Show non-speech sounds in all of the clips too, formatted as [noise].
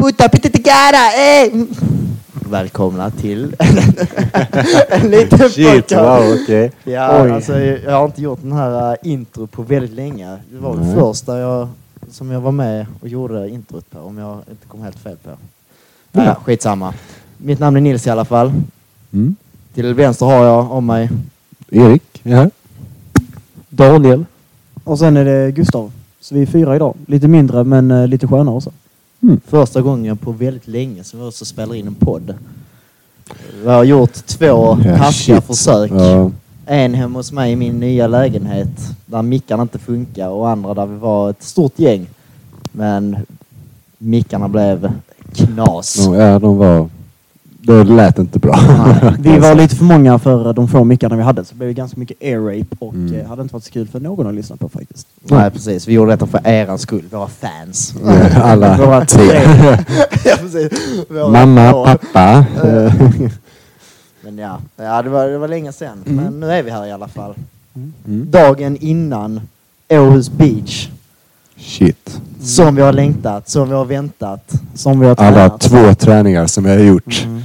Putta pittitigara! Eh! Välkomna till [laughs] en liten Shit, wow, okej. Ja, Oj. alltså, jag har inte gjort den här uh, intro på väldigt länge. Det var det Nej. första jag, som jag var med och gjorde introt på, om jag inte kom helt fel på. Ja. Ja, skitsamma. Mitt namn är Nils i alla fall. Mm. Till vänster har jag om mig Erik är här. Daniel. Och sen är det Gustav. Så vi är fyra idag. Lite mindre men eh, lite skönare också. Första gången på väldigt länge som vi också spelar in en podd. Vi har gjort två Ja, taskiga försök. Ja, En hemma hos mig i min nya lägenhet där mickarna inte funkar och andra där vi var ett stort gäng. Men mickarna blev knas. ja, de var... Det lät inte bra. [laughs] Vi var lite för många för de få mickarna vi hade så det blev ganska mycket air rape och Mm. eh, hade inte varit så kul för någon att lyssna på faktiskt. Nej precis, vi gjorde detta för er skull, våra fans. [laughs] Alla Våra tre. [laughs] ja, precis. Våra Mamma, två. pappa. Men ja, ja det, var, det var länge sedan. Mm. Men nu är vi här i alla fall. Mm. Dagen innan Åhus Beach. Shit. Som vi har längtat, som vi har väntat. Som vi har Alla tränat. två träningar som jag har gjort. Mm.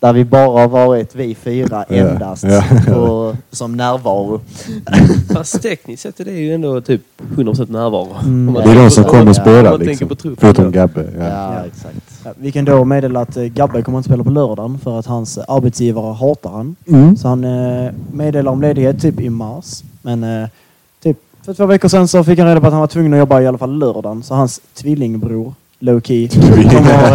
Där vi bara har varit vi fyra endast. ja. Och, som närvaro. [laughs] Fast tekniskt sett är det ju ändå typ 100% närvaro. Mm. Det är de som kommer tänker liksom. Förutom. Gabbe. Ja, Ja. exakt. Vi kan då meddela att eh, Gabbe kommer inte spela på lördagen för att hans arbetsgivare hatar han. Mm. Så han eh, meddelar om ledighet typ i mars. Men eh, för två veckor sedan så fick han reda på att han var tvungen att jobba i alla fall lördagen. Så hans tvillingbror, low key, [laughs] kommer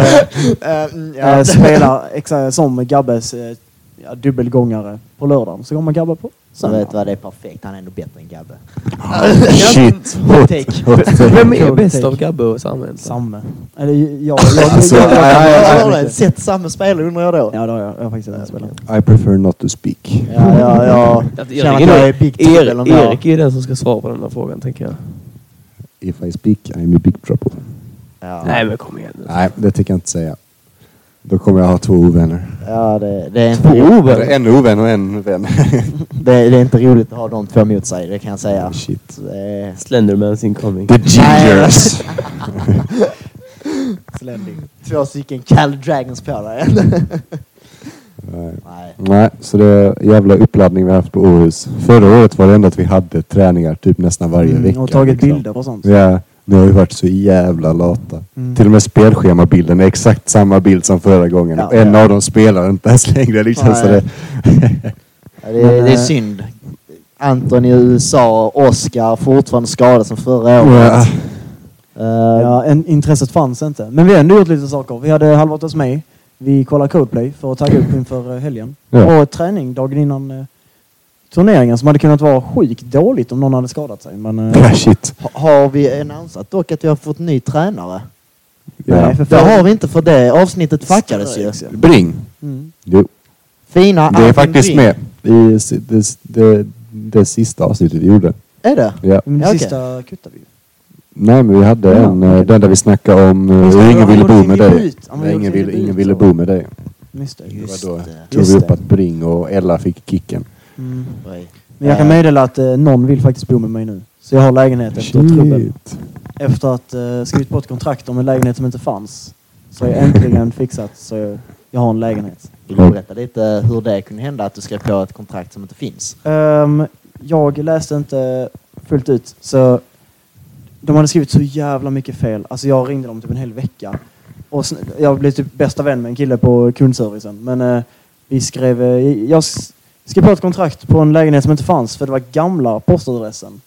eh, Mm, eh, spela [laughs] exa- som Gabbes eh, ja, dubbelgångare på lördagen. Så kommer Gabbe på Så söndag. vet du vad, det är perfekt. Han är ändå bättre än Gabbe. Shit. Hot take. hot take. Vem är bäst av Gabbe och Samuel? Samme. Eller jag... jag, jag, Alltså, jag, jag, du sett samma spelare undrar jag då? Ja, det har jag. Jag har faktiskt inte spelat. I prefer not to speak. Ja, ja, ja. Jag, Känner att jag, är big trouble Erik, om Erik är ju den som ska svara på den här frågan tänker jag. If I speak, I'm in big trouble. Ja, Nej men kom igen nu. Nej, det tänker jag inte säga. Då kommer jag ha två ovänner. ja det, det, är Två inte, ovänner? En ovän och en vän. [laughs] det, det är inte roligt att ha de två mot sig, det kan jag säga. Shit. Det är, Slendermans incoming. The gingers. [laughs] Slending. två stycken Cal Dragons på dig. Nej. [laughs] Nej. Nej, så det är jävla uppladdning vi har haft på Åhus. Förra året var det ändå att vi hade träningar typ nästan varje Mm, vecka. och tagit liksom. bilder och sånt. Ja, nu har vi varit så jävla lata. Mm. Till och med spelschemabilden är exakt samma bild som förra gången. Ja, en ja. av dem spelar inte ens längre liksom. Nej. Så det, Ja, det, är, det är eh, synd. Anton i USA, Oscar fortfarande skadad som förra ja. året. Eh, Ja, en, intresset fanns inte. Men vi har ändå gjort lite saker. Vi hade halvåret hos mig. Vi kollade Codeplay för att tagga upp inför eh, helgen. Ja. Och träning dagen innan turneringen som hade kunnat vara sjukt dåligt om någon hade skadat sig. Men, eh, Ja, shit. ha- Har vi annonsat dock att vi har fått ny tränare? Ja. Nej, för Det har vi inte för det avsnittet fuckades ju. Bring. Mm. Jo, Fina det är faktiskt Bring. med i det, det, det sista avsnittet vi gjorde. Är det? Ja. Men det Ja, sista kuttade vi ju. Nej, men vi hade Ja, en, eh, okej. den där vi snackade om eh, Just ingen ville bo med dig. ingen ville, bo med dig. Just det. Var då tog vi upp att Bring och Ella fick kicken. Mm. Men jag kan Eh, meddela att eh, någon vill faktiskt bo med mig nu. Så jag har lägenhet efter trubbel. Shit. Efter att eh, skrivit på ett kontrakt om en lägenhet som inte fanns. Så har jag äntligen fixat så jag, jag har en lägenhet. Vill du berätta lite hur det kunde hända att du skrev på ett kontrakt som inte finns? Ehm, jag läste inte fullt ut så de hade skrivit så jävla mycket fel. Alltså jag ringde dem typ en hel vecka. Och sen, jag blev typ bästa vän med en kille på kundservicen. Men eh, vi skrev... eh, jag s- skrev på ett kontrakt på en lägenhet som inte fanns för det var gamla postadressen.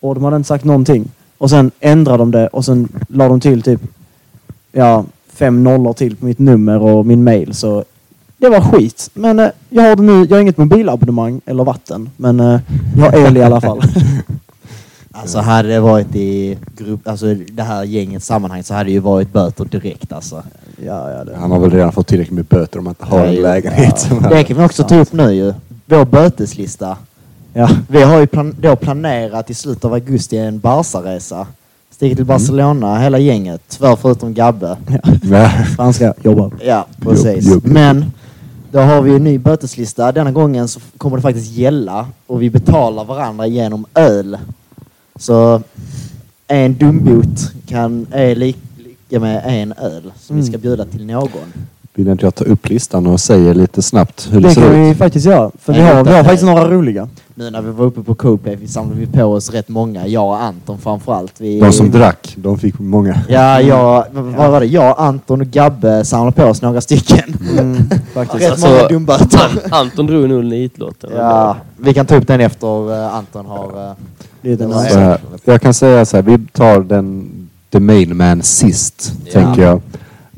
Och de hade inte sagt någonting. Och sen ändrade de det och sen la de till typ ja, fem nollor till på mitt nummer och min mail. Så det var skit. Men eh, jag har det nu. Jag har inget mobilabonnemang eller vatten. Men eh, jag har el i alla fall. [laughs] Alltså hade det varit i grupp, alltså det här gängets sammanhang så hade det ju varit böter direkt alltså. ja, ja, det. Han har väl redan fått tillräckligt med böter om man inte har en Ja, lägenhet. han- Det kan vi också ta upp nu ju. Vår böteslista. Ja. Vi har ju plan- då planerat i slutet av augusti en Barca-resa. Stiger till Barcelona, hela gänget. Tyvärr förutom Gabbe. Ja. Han [laughs] ska jobba. Ja, precis. Jobb, jobb. Men då har vi en ny böteslista. Denna gången så kommer det faktiskt gälla och vi betalar varandra genom öl. Så en dumbot kan, är lik, lik, räcka med en öl som vi ska Mm. bjuda till någon. Vill inte jag ta upp listan och säga lite snabbt hur det, Det ser kan vi ut? faktiskt göra. För vi har, vi har det. faktiskt några roliga. Nu när vi var uppe på Coplay vi samlade vi på oss rätt många. Jag och Anton framförallt. Vi, De som drack, de fick många. Ja, jag, vad var det? Jag, Anton och Gabbe samlade på oss några stycken. Mm, [laughs] faktiskt. Rätt Alltså, många dumböter. An- Anton drog nog nitlotten. Ja, vi kan ta upp den efter eh, Anton har... eh, Det är den här, jag kan säga så här, vi tar den the main man sist, Ja. tänker jag.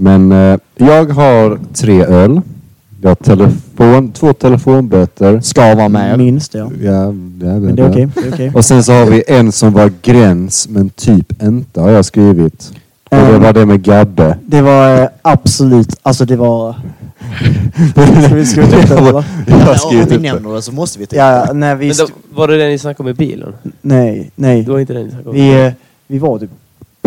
Men eh, jag har tre öl. Jag har telefon, två telefonböter. Ska vara med. Minst ja. Ja, ja, Men det är okej. Det är okej. Och sen så har vi en som var gräns, men typ inte har jag skrivit. Och det var det med Gabbe. Det var eh, absolut, alltså det var... [laughs] Ska vi skriva upp det eller? Jag har om skrivit vi upp det. nämner det så måste vi ta Ja, ja, nej vi... Men då, var det den ni snackade om i bilen? Nej, nej. Det var inte den ni snackade om? Vi, eh, vi var typ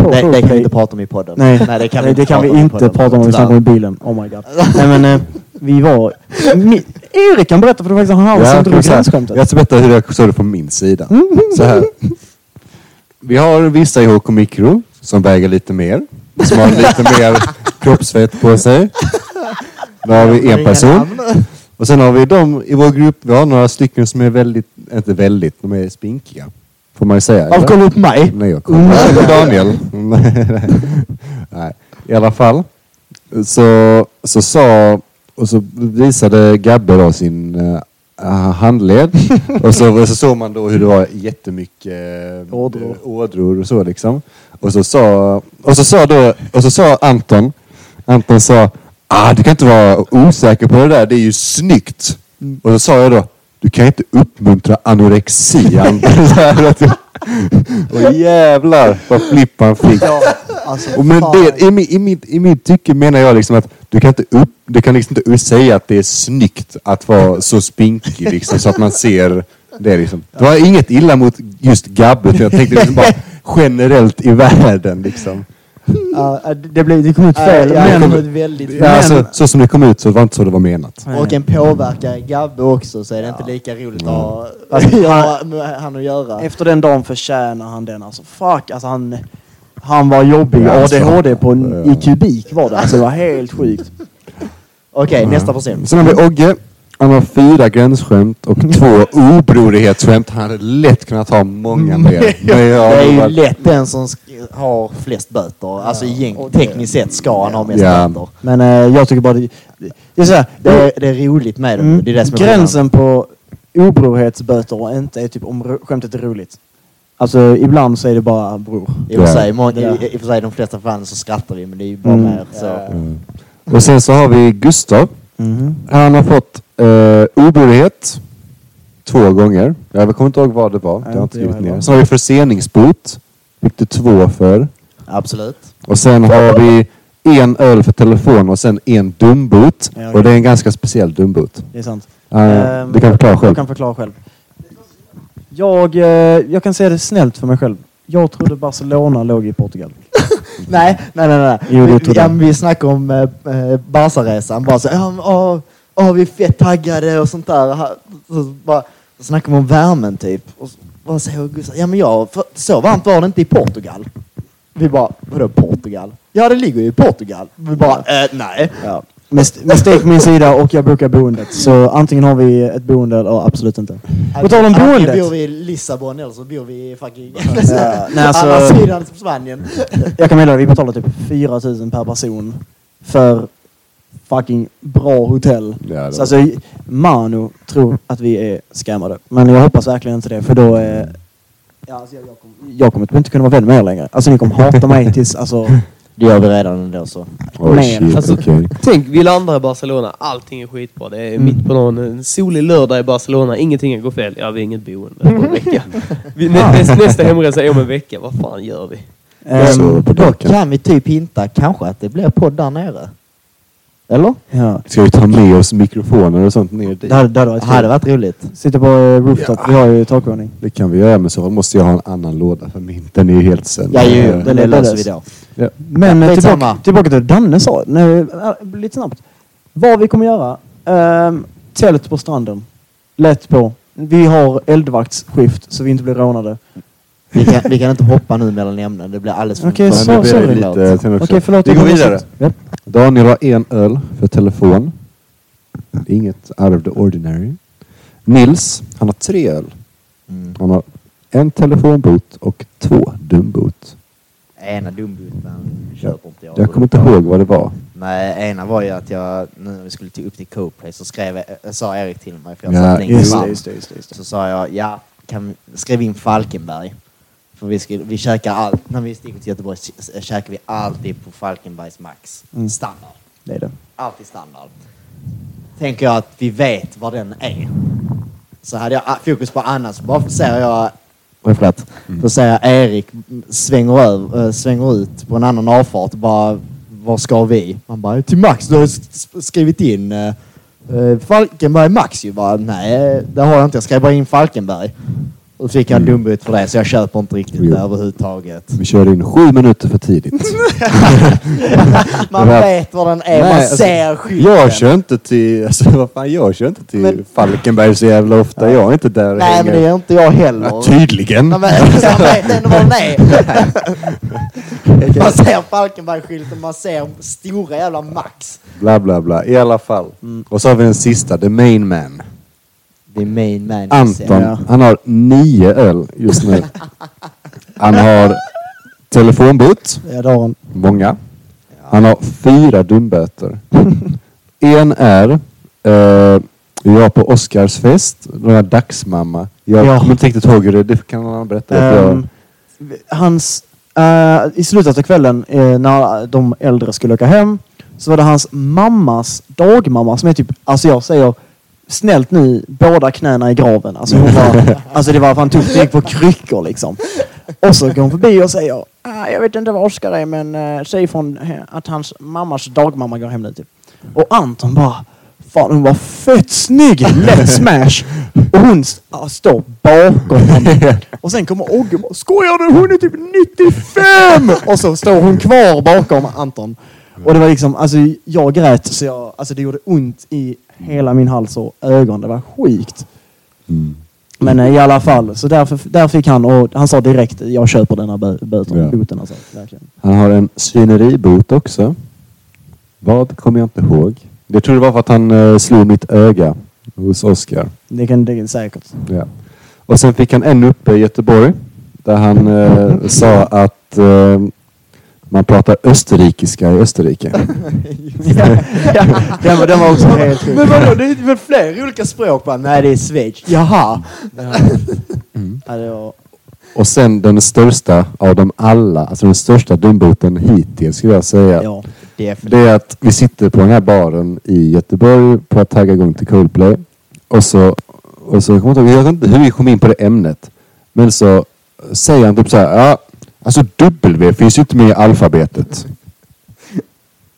på det, det kan vi inte prata om i podden. Nej, Nej det kan nej, vi det kan vi inte prata om om vi snackar om i bilen. Oh my god. [laughs] nej men eh, vi var... Mi, Erik kan berätta för det var faktiskt han Ja, som jag, drog gränsskämtet. jag ska berätta hur jag såg det från min sida. Så här. Vi har vissa i HK Mikro som väger lite mer. Som har lite [laughs] mer kroppsfett på sig. Då har vi en person. Och sen har vi de i vår grupp, vi har några stycken som är väldigt, inte väldigt, de är spinkiga. Får man ju säga. Kollar du upp mig? Nej, jag kommer på Daniel. [laughs] Nej. I alla fall. Så, så sa, och så visade Gabbe då sin uh, handled. [laughs] och så, så såg man då hur det var jättemycket uh, Ådror. ådror och så liksom. Och så sa, och så sa då, och så sa Anton, Anton sa, ah du kan inte vara osäker på det där, det är ju snyggt. Och så sa jag då, du kan inte uppmuntra anorexi. [laughs] Anton." Så här att jag- och jävlar vad flipp han fick. Alltså, Och men det, i, min, i, mitt, I mitt tycke menar jag liksom att du kan inte, upp, du kan liksom inte säga att det är snyggt att vara så spinkig liksom, så att man ser det. Liksom. Det var inget illa mot just Gabbe, jag tänkte liksom bara generellt i världen. Liksom. Ja, det, det, blev, det kom ut fel. Ja, det men, kom ut väldigt Ja, fel. alltså, så som det kom ut så var det inte så det var menat. Och en påverkar Gabbe också så är det inte lika roligt att ha Alltså, han att göra. Efter den dagen förtjänar han den. Alltså fuck, alltså han, han var jobbig. Ja, alltså. ADHD på en, Ja. i kubik var det. Alltså det var helt sjukt. [laughs] Okej, nästa person. Sen har vi Ogge. Han har fyra gränsskämt och två obrorighetsskämt. Han hade lätt kunnat ha många mer. Men jag Det är ju lätt den som sk- har flest böter. Alltså gäng, och det- tekniskt sett ska han ha mest Ja. böter. Men eh, jag tycker bara det, det, är så här, Det är, det är roligt med det. Mm. Det är det som är Gränsen på obrorhetsböter och inte är typ om ro- skämtet är roligt. Alltså ibland så är det bara bror. skillnaden. I och för sig, må- i, i och för sig de flesta fallen så skrattar vi men det är ju bara Mm. mer så. Mm. Och sen så har vi Gustav. Mhm. Han har fått uh, obrorighet två gånger. Jag kommer inte ihåg vad det var. Det har jag inte jag skrivit ner. Sen har vi förseningsbot. Fick du två för. Absolut. Och sen har vi en öl för telefon och sen en dumbot. Ja, okej. Och det är en ganska speciell dumbot. Det är sant. Uh, Ehm, du kan förklara Jag själv. kan förklara själv. Jag, eh, jag kan säga det snällt för mig själv. Jag trodde Barcelona låg i Portugal. [laughs] Nej, nej, nej. nej. Jo, vi, ja, jag. vi snackar om eh, eh, Barca-resan. Bara så, ja, åh, vi är fett taggade och sånt där. Så, bara, så snackar vi om värmen typ. Och så, bara säger Gustav, ja men jag, för, så varmt var det inte i Portugal. Vi bara, vadå Portugal? Ja det ligger ju i Portugal. Vi bara, eh, nej. Ja. Mis- Mistake på min sida och jag bokar boendet. Så antingen har vi ett boende eller absolut inte. På tal om Antingen boendet. bor vi i Lissabon eller så bor vi i fucking Ja, nej, alltså- [laughs] andra sidan Spanien. Jag kan meddela vi betalar typ 4 000 per person för fucking bra hotell. Ja, Så alltså, Manu tror att vi är scammade. Men jag hoppas verkligen inte det för då är... Ja, alltså jag, kommer, jag kommer typ inte kunna vara vän med er längre. Alltså ni kommer hata mig tills... Alltså, [laughs] Det gör vi redan ändå så. Oh, shit, Alltså, okej. Tänk, vi landar i Barcelona, allting är skitbra. Det är Mm. mitt på någon en solig lördag i Barcelona, ingenting går fel. Ja, vi har inget boende [laughs] på en vecka. Vi, nä, nästa, nästa hemresa är om en vecka, vad fan gör vi? på Då dagen. kan vi typ hinta kanske att det blir podd där nere. Eller? ja. Ska vi ta med oss mikrofoner och sånt ner dit? Det hade, det hade varit Det hade kul. varit roligt. Sitter på eh, rooftop. Vi har ju takvåning. Det kan vi göra men så måste jag ha en annan låda för min. Den är ju helt sönder. Ja, ju, Eh, det löser vi då. ja. Men Ja, eh, skitsamma. tillbaka, tillbaka till det Danne sa. Nej, äh, lite snabbt. Vad vi kommer göra. Um, tält på stranden. Lätt på. Vi har eldvaktsskift så vi inte blir rånade. Vi kan, vi kan inte hoppa nu mellan ämnen. Det blir alldeles för Okej, så- Men det blir sorry. lite sen också. Okej, förlåt. Vi går vidare. Ja. Daniel har en öl för telefon. Inget out of the ordinary. Nils, han har tre öl. Mm. Han har en telefonbot och två dumbot. Ena dumbuten köper inte jag. Jag kommer inte ihåg vad det var. Nej, ena var ju att jag, nu när vi skulle till upp till Coplay så skrev, jag- sa Erik till mig, för jag Ja, satt längst Just det, fram. just det, just det. Just det. Så sa jag, ja, kan vi, skriv in Falkenberg. För vi, skulle, vi käkar allt, när vi sticker till Göteborg kä- käkar vi alltid på Falkenbergs Max. Mm. Standard. Det är det. Alltid standard. Tänker jag att vi vet vad den är. Så hade jag fokus på annat så bara ser jag Oj, förlåt. Då ser jag Erik svänger, över, äh, svänger ut på en annan avfart bara, var ska vi? Han bara, till Max, du har skrivit in äh, äh, Falkenberg Max ju. Bara, Nej, det har jag inte. Jag skrev bara in Falkenberg. Och så fick jag en dumbut för det, så jag köper inte riktigt Jo. det överhuvudtaget. Vi körde in sju minuter för tidigt. [laughs] Man var- vet vad den är, man Nej, alltså, ser skylten. Jag kör inte till, alltså vad fan, jag kör inte till Men- Falkenberg så jävla ofta. Jag är inte där Nej, men hänger. det är inte jag heller. Ja, tydligen. Men, man vet ändå vad den är. [laughs] Man ser Falkenberg-skylten, man ser stora jävla Max. Bla bla bla. I alla fall. Mm. Och så har vi den sista, the main man. Det är main man. Anton, Ja. han har nio öl just nu. Han har telefonbot, Ja, det har han. många. Han har fyra dumböter. en är, eh, var på Oscars fest, några dagsmamma. Jag Ja. kommer inte riktigt ihåg hur det det kan han berätta. för jag- Ehm, hans, eh, I slutet av kvällen eh, när de äldre skulle åka hem så var det hans mammas dagmamma som är typ, alltså jag säger snällt nu, båda knäna i graven. Alltså, hon var, alltså det var fan tufft, det gick på kryckor liksom. Och så går hon förbi och säger, ah, jag vet inte vad Oskar är men äh, säg från eh, att hans mammas dagmamma går hem nu typ. Och Anton bara, fan hon var fett snygg, lätt smash. Och hon ah, står bakom honom. Och sen kommer Ogge och bara, skojar du? Hon är typ 95! Och så står hon kvar bakom Anton. Och det var liksom, alltså jag grät så jag, alltså det gjorde ont i hela min hals och ögon. Det var sjukt. Mm. Men eh, i alla fall, så därför, där fick han, och han sa direkt, jag köper den här bö- böten, Ja. boten alltså. Verkligen. Han har en svineribot också. Vad kommer jag inte ihåg. Jag tror det var för att han eh, slog mitt öga hos Oscar. Det kan det är säkert. Ja. Och sen fick han en uppe i Göteborg. Där han eh, sa att eh, man pratar österrikiska i Österrike. [laughs] Den, var, den var också helt sjuk. Men vadå, det är väl fler olika språk? Bara, nej, det är Schweiz. Jaha. Ja, det var, Och sen den största av dem alla, alltså den största dumboten hittills skulle jag säga. ja. Det är att vi sitter på den här baren i Göteborg på att tagga igång till Coldplay. Och så, och så kommer jag, inte ihåg- jag vet inte hur vi kom in på det ämnet. Men så säger han typ så här, ja, alltså W finns ju inte med i alfabetet.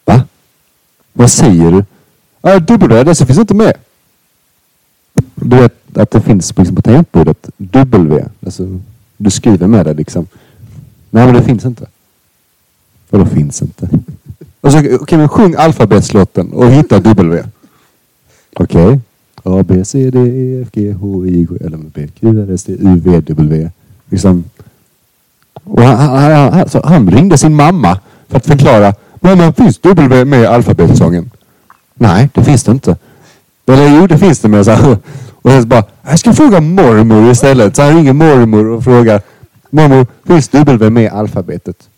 Va? Vad säger du? Ja, W, finns inte med. Du vet att det finns liksom på tangentbordet W. Alltså, du skriver med det liksom. Nej, men det finns inte. Vadå finns inte? Alltså, Okej, okej, men sjung alfabetslåten och hitta W. Okej. A, B, C, D, E, F, G, H, I, K, L, M, P, Q, R, S, T, U, V, W. Liksom. Och han, han, han, alltså, han ringde sin mamma för att förklara. Mamma, finns W med i alfabetsången? Nej, det finns det inte. Eller jo, det finns det med. Så här. Och sen så bara, jag ska fråga mormor istället. Så han ringer mormor och frågar. Mormor, finns W med i alfabetet?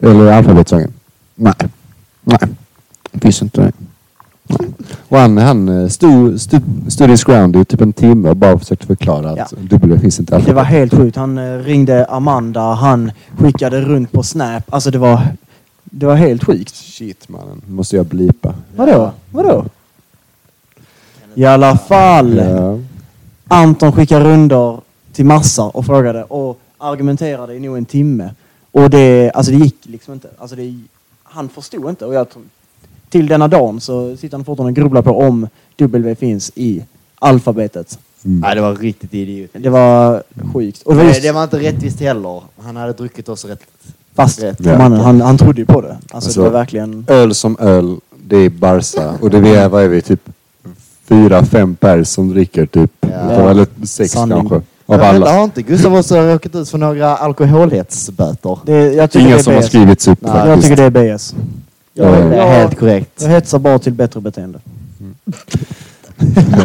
Eller i alfabetsången? Nej. Nej. Det finns inte det. Och han, han eh, stod, stod, stod his ground i typ en timme och bara försökte förklara att W finns inte i Det var helt sjukt. Han eh, ringde Amanda, han skickade runt på Snap. Alltså det var, det var helt sjukt. Shit mannen, måste jag blipa. Vadå? Vadå? I alla fall. Ja. Anton skickade rundor till massa och frågade och argumenterade i nog en timme. Och det, alltså det gick liksom inte. Alltså det, han förstod inte. Och jag till denna dagen så sitter han fortfarande och grubblar på om W finns i alfabetet. Mm. Nej, det var riktigt idiot. Det var sjukt. Och det var just, det var inte rättvist heller. Han hade druckit oss rätt. fast rätt. Ja. mannen, han, han trodde ju på det. Alltså, Alltså- det var verkligen... Öl som öl, det är Barca. Och det är, vad är vi, typ fyra, fem pers som dricker typ. Ja. Eller sex Sanning. kanske. Av Men vänta, alla. har inte Gustav också råkat ut för några alkoholhetsböter? Det, det som har skrivits upp Nej, Jag faktiskt. tycker det är BS. Ja, det är jag- helt korrekt. Jag hetsar bara till bättre beteende.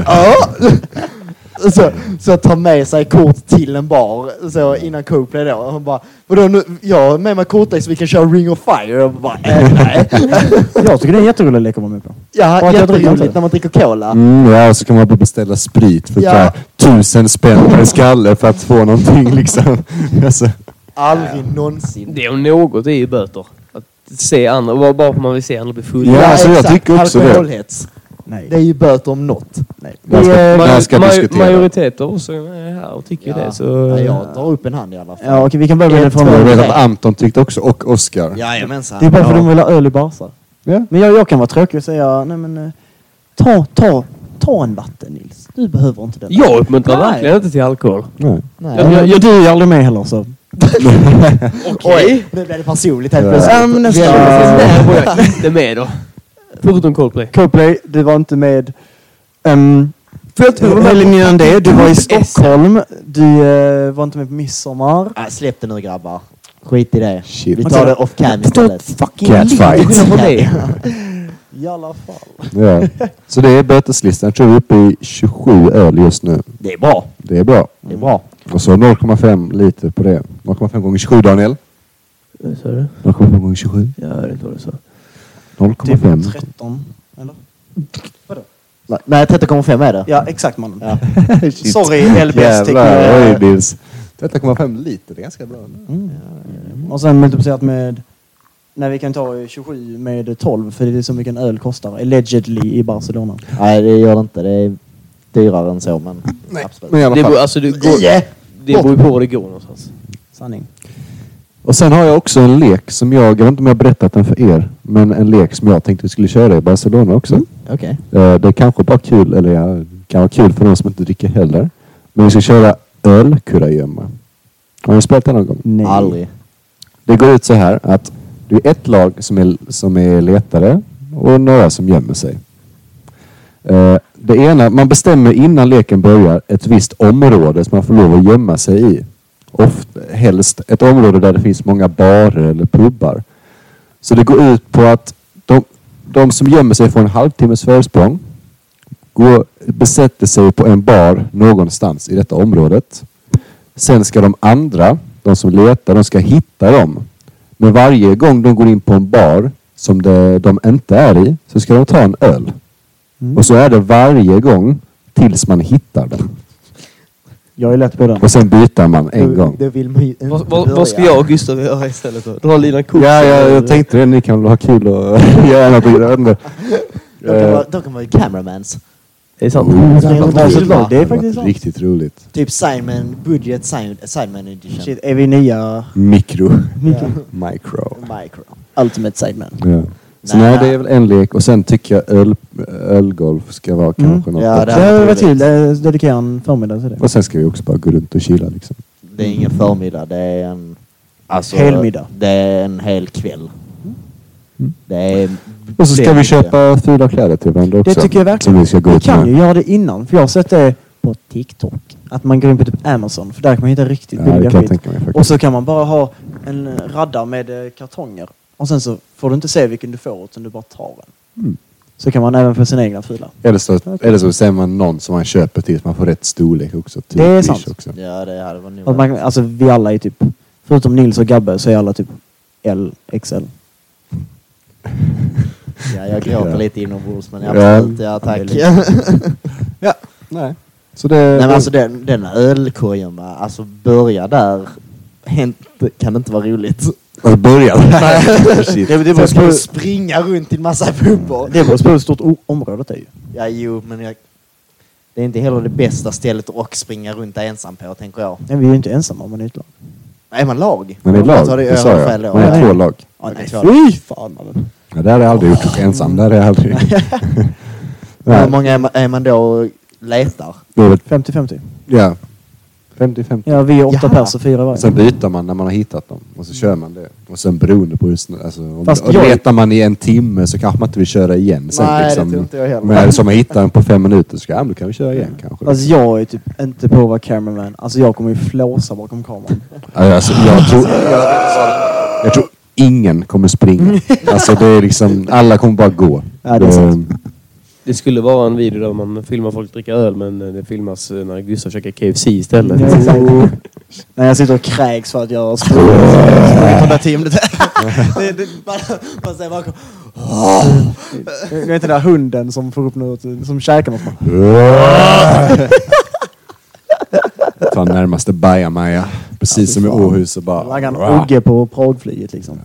Ja! Så, så ta med sig kort till en bar så innan Coplay då. Och hon bara, vadå nu, jag har med mig kortlek så vi kan köra Ring of Fire. Och bara, äh, nej. [laughs] Jag tycker det är en jätterolig lek att vara med på. Ja, jag jätteroligt när man dricker cola. Mm, ja, så kan man bara beställa sprit för Ja. tusen spänn per skalle för att få någonting liksom. [laughs] Alltså, Aldrig någonsin. Det om något är ju böter. Se andra, bara bara för att man vill se andra bli fulla. Ja, alltså, jag tycker också det. Alkoholhets. Nej. Det är ju böter om något. Nej. ganska, Vi, eh, ganska Maj- diskutera. Majoriteter också är här och tycker Ja. det. Så, Ja, jag drar upp en hand i alla fall. Ja, okej, vi kan börja med Ett, från Jag vet att Anton tyckte också, och Oskar. Jajamensan. Det är bara för att Ja. de vill ha öl i Barca. Ja. Men jag, jag kan vara tråkig och säga, nej men eh, ta, ta, ta en vatten Nils. Du behöver inte den. jag uppmuntrar verkligen inte till alkohol. Nej. Nej. Jag, jag, jag, du är aldrig med heller så. [laughs] Oj, nu blev det personligt helt plötsligt. Ja, men nästa- Där var jag [laughs] inte med då. Förutom Coldplay. Coldplay, du var inte med. Um, För jag tror de Helgen här... innan det, du var i. [laughs] Stockholm. Du eh, var inte med på midsommar. Nej, släpp det nu grabbar. Skit i det. Shit. Vi tar det off cam istället. fucking Catfight. I alla fall. Ja. Så det är böteslistan. Jag tror vi är uppe i 27 öl just nu. Det är bra. Det är bra. Det är bra. Och så 0,5 liter på det. 0,5 gånger 27 Daniel. Så är det. 0,5 gånger 27. Ja, det är inte vad du sa. Typ 0,5. 13. Eller? Nej, 13,5 är det. Ja, exakt mannen. Ja. [laughs] Sorry Nils. 13,5 liter, det är ganska bra. Mm. Och sen multiplicerat med... Nej, vi kan ta 27 med 12 för det är så mycket en öl kostar. Allegedly i Barcelona. Nej, det gör det inte. Det är dyrare än så, men absolut. Men i alla Det fall. beror, alltså, det, går, Yeah. det beror ju på var det går någonstans. Sanning. Och sen har jag också en lek som jag, jag vet inte om jag har berättat den för er, men en lek som jag tänkte vi skulle köra i Barcelona också. Okej. Eh, Det är kanske bara kul, eller ja, det kan vara kul för de som inte dricker heller. Men vi ska köra ölkurragömma. Har ni spelat det någon gång? Nej. Aldrig. Det går ut så här att det är ett lag som är, som är letare och några som gömmer sig. Eh, det ena, man bestämmer innan leken börjar ett visst område som man får lov att gömma sig i. Ofta, helst ett område där det finns många barer eller pubbar. Så det går ut på att de, de som gömmer sig får en halvtimmes försprång. Går, besätter sig på en bar någonstans i detta området. Sen ska de andra, de som letar, de ska hitta dem. Men varje gång de går in på en bar som det, de inte är i så ska de ta en öl. Mm. Och så är det varje gång tills man hittar den. Jag är lätt på den. Och sen byter man en Då- gång. Då vill man ju inte Vad, vad, vad ska jag och Gustav göra istället då? Dra linan kort? Ja, ja, jag tänkte det. Ni kan väl ha kul och [laughs] göra något. Då kan Eh, kan man ju cameramans. Det är sant. Oh, det Nej, kul, såklart. va? Det är faktiskt sant. riktigt roligt. Typ Simon, budget Simon, Simon edition. Shit, är vi nya Mikro. [laughs] Micro. Micro. Ultimate Sidemen? Ja. Så Nej. nej, det är väl en lek och sen tycker jag öl, ölgolf ska vara Mm. kanske något. Ja, det hade var varit. Det dedikerar en förmiddag till det. Och sen ska vi också bara gå runt och chilla liksom. Det är ingen förmiddag, det är en... Alltså, Helmiddag. Det är en hel kväll. Mm. Det är... Och så ska vi köpa fula kläder till varandra också. Det tycker jag verkligen. Som vi ska gå Vi ut kan med. ju göra det innan. För jag har sett det på TikTok. Att man går in på typ Amazon. För där kan man hitta riktigt Ja, billiga skit. Och så kan man bara ha en radda med eh, kartonger. Och sen så får du inte se vilken du får utan du bara tar den. Mm. Så kan man även få sina egna fula. Eller så, eller så ser man någon som man köper till så man får rätt storlek också. Typ Det är sant. Också. Ja, det hade varit man, alltså vi alla är typ, förutom Nils och Gabbe så är alla typ L, XL. Ja, jag gråter Ja. lite inombords, men Ja. absolut, ja tack. [laughs] Ja, Nej Nej. Så det... men alltså den, den ölkorgen va, alltså börja där kan det inte vara roligt. Och börja. Shit. Det, det, beror ska du springa runt i en massa pubbar. det beror på hur stort området är ju. Ja, jo, men jag, det är inte heller det bästa stället att springa runt ensam på, tänker jag. Nej, vi är ju inte ensamma om man är ett lag. Är man lag? Men det är lag, det sa har jag. Man är Ja. två lag. Ja, nej, Nej, fy fan mannen. Ja, det har jag aldrig gjort ensam. Det har jag aldrig. [laughs] Hur många är man, är man då och letar? Det är väl- 50-50. Ja. 50-50. Ja, vi är åtta Jaha. pers och fyra varje. sen byter man när man har hittat dem. Och så kör man det. Och sen beroende på hur snö- alltså, om, Fast och jag- letar man i en timme så kanske man inte vill köra igen sen. Nej, det liksom. tror inte jag heller. Men är det som att hitta den på fem minuter så ja, men då kan vi köra igen kanske. Alltså jag är typ inte på att vara cameraman. Alltså jag kommer ju flåsa bakom kameran. Alltså, jag, tror, jag, [laughs] jag tror ingen kommer springa. [laughs] Alltså det är liksom, alla kommer bara gå. Ja, det är sant. Det skulle vara en video där man filmar folk dricka öl men det filmas eh, när Gustav käkar KFC istället. Ja, exakt. [laughs] När jag sitter och kräks för att jag har sprungit 110 minuter. Det- [laughs] det- Man man säger bakom. Du vet den där hunden som får upp något, som käkar något. Ta närmaste bajamaja. Precis som i Åhus och bara... Laggar en Ogge på Pragflyget liksom.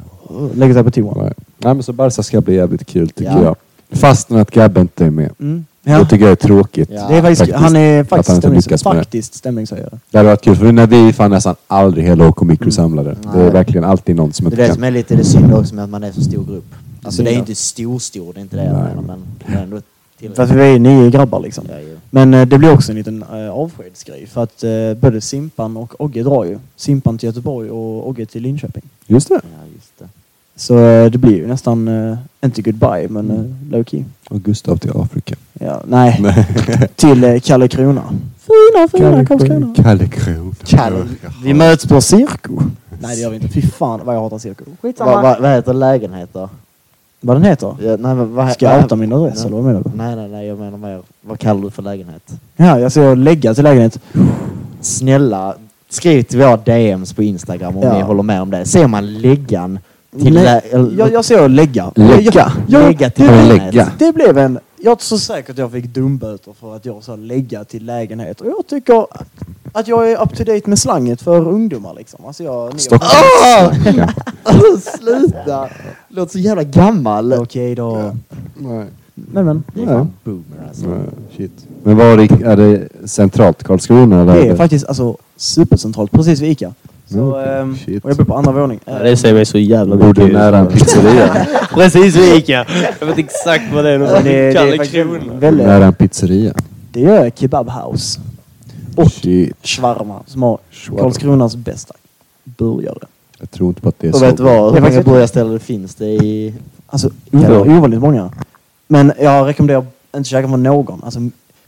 Lägger sig på toan. Nej. Nej men så Barca ska bli jävligt kul tycker Ja. jag. Fastän att Gabbe inte är med. Mm. Det Ja. tycker jag är tråkigt. Ja. Det är faktiskt, Faktiskt. han är faktiskt, inte stämnings, det. faktiskt stämningshöjare. Det hade varit kul för när vi fan nästan aldrig hela OK Micro samlade. Det är verkligen alltid någon som Det är inte det kan. som är lite det synd också med att man är så stor grupp. Alltså det är inte stor stor, det är inte det jag menar, men det är ändå För att vi är nio grabbar liksom. Ja, ju. Men eh, det blir också en liten eh, avskedsgrej. För att eh, både Simpan och Ogge drar ju. Simpan till Göteborg och Ogge till Linköping. Just det. Ja, just det. Så eh, det blir ju nästan, eh, inte goodbye, men eh, low key. Och Gustav till Afrika. Ja, nej. [laughs] till eh, Kalle Krona. Fina, fina Karlskrona. Kalle Kron. Kalle. Vi möts på Cirko. Nej det gör vi inte. Fy fan vad jag hatar Cirko. Skitsamma. Vad vad- vad heter lägenheter? Vad den heter? Ja, nej, men vad, Ska jag outa min adress eller vad menar du? Nej, nej, nej, jag menar mer. Vad kallar du för lägenhet? Ja, jag ser lägga till lägenhet. Snälla, skriv till våra DMs på Instagram om Ja. ni håller med om det. Ser man läggan till Nej, lä- jag, jag ser lägga. Lägga? Lägga till det, lägenhet. lägga. det blev en... Jag är så säker att jag fick dumböter för att jag sa lägga till lägenhet. Och jag tycker att jag är up to date med slanget för ungdomar liksom. Alltså jag... Stockholm. Åh! Alltså, [laughs] sluta! Låter så jävla gammal. Okej då. Nej. Men men. Det är Nej. fan boomer alltså. Nej, Shit. Men var det, är det centralt Karlskrona eller? Det är faktiskt alltså supercentralt, precis vid Ica. Så, Mm, ehm, Shit. och jag bor på andra våning. Ja, det säger mig så jävla Bor mycket. du nära en pizzeria? [laughs] Precis så gick jag. Jag vet exakt vad det är. Det, det är faktiskt väldigt... nära en pizzeria? Det är Kebab House. Och Shit. Shawarma som har Shawarma. Karlskronas bästa burgare. Jag tror inte på att det är Och så. vet du vad? Det är Hur många faktiskt- burgarställen det finns det i... Alltså Ja. ovanligt många. Men jag rekommenderar inte käka från någon. Alltså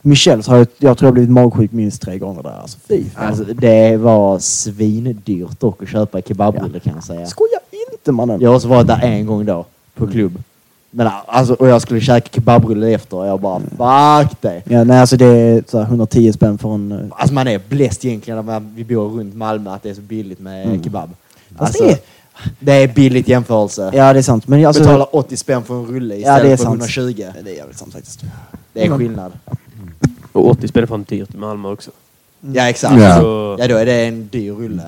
Michels har jag, jag tror jag blivit magsjuk minst tre gånger där. Alltså fy fan. Alltså, det var svindyrt dock att köpa kebabrulle kan jag säga. Skoja inte mannen. Jag har också varit där en gång då, på klubb. Men alltså, och jag skulle käka kebabrulle efter och jag bara fuck det. Ja, nej alltså det är så här 110 spänn för en... eh, Alltså man är bläst egentligen när man, vi bor runt Malmö att det är så billigt med Mm. kebab. Alltså, det är- det är billigt jämförelse. Ja det är sant. Men alltså, Betalar 80 spänn för en rulle Ja, istället det är för sant. 120. Det är jävligt sant faktiskt. Det är skillnad. Och 80 spänn fan dyrt i Malmö också. Ja exakt. Ja. Så, Ja då är det en dyr rulle.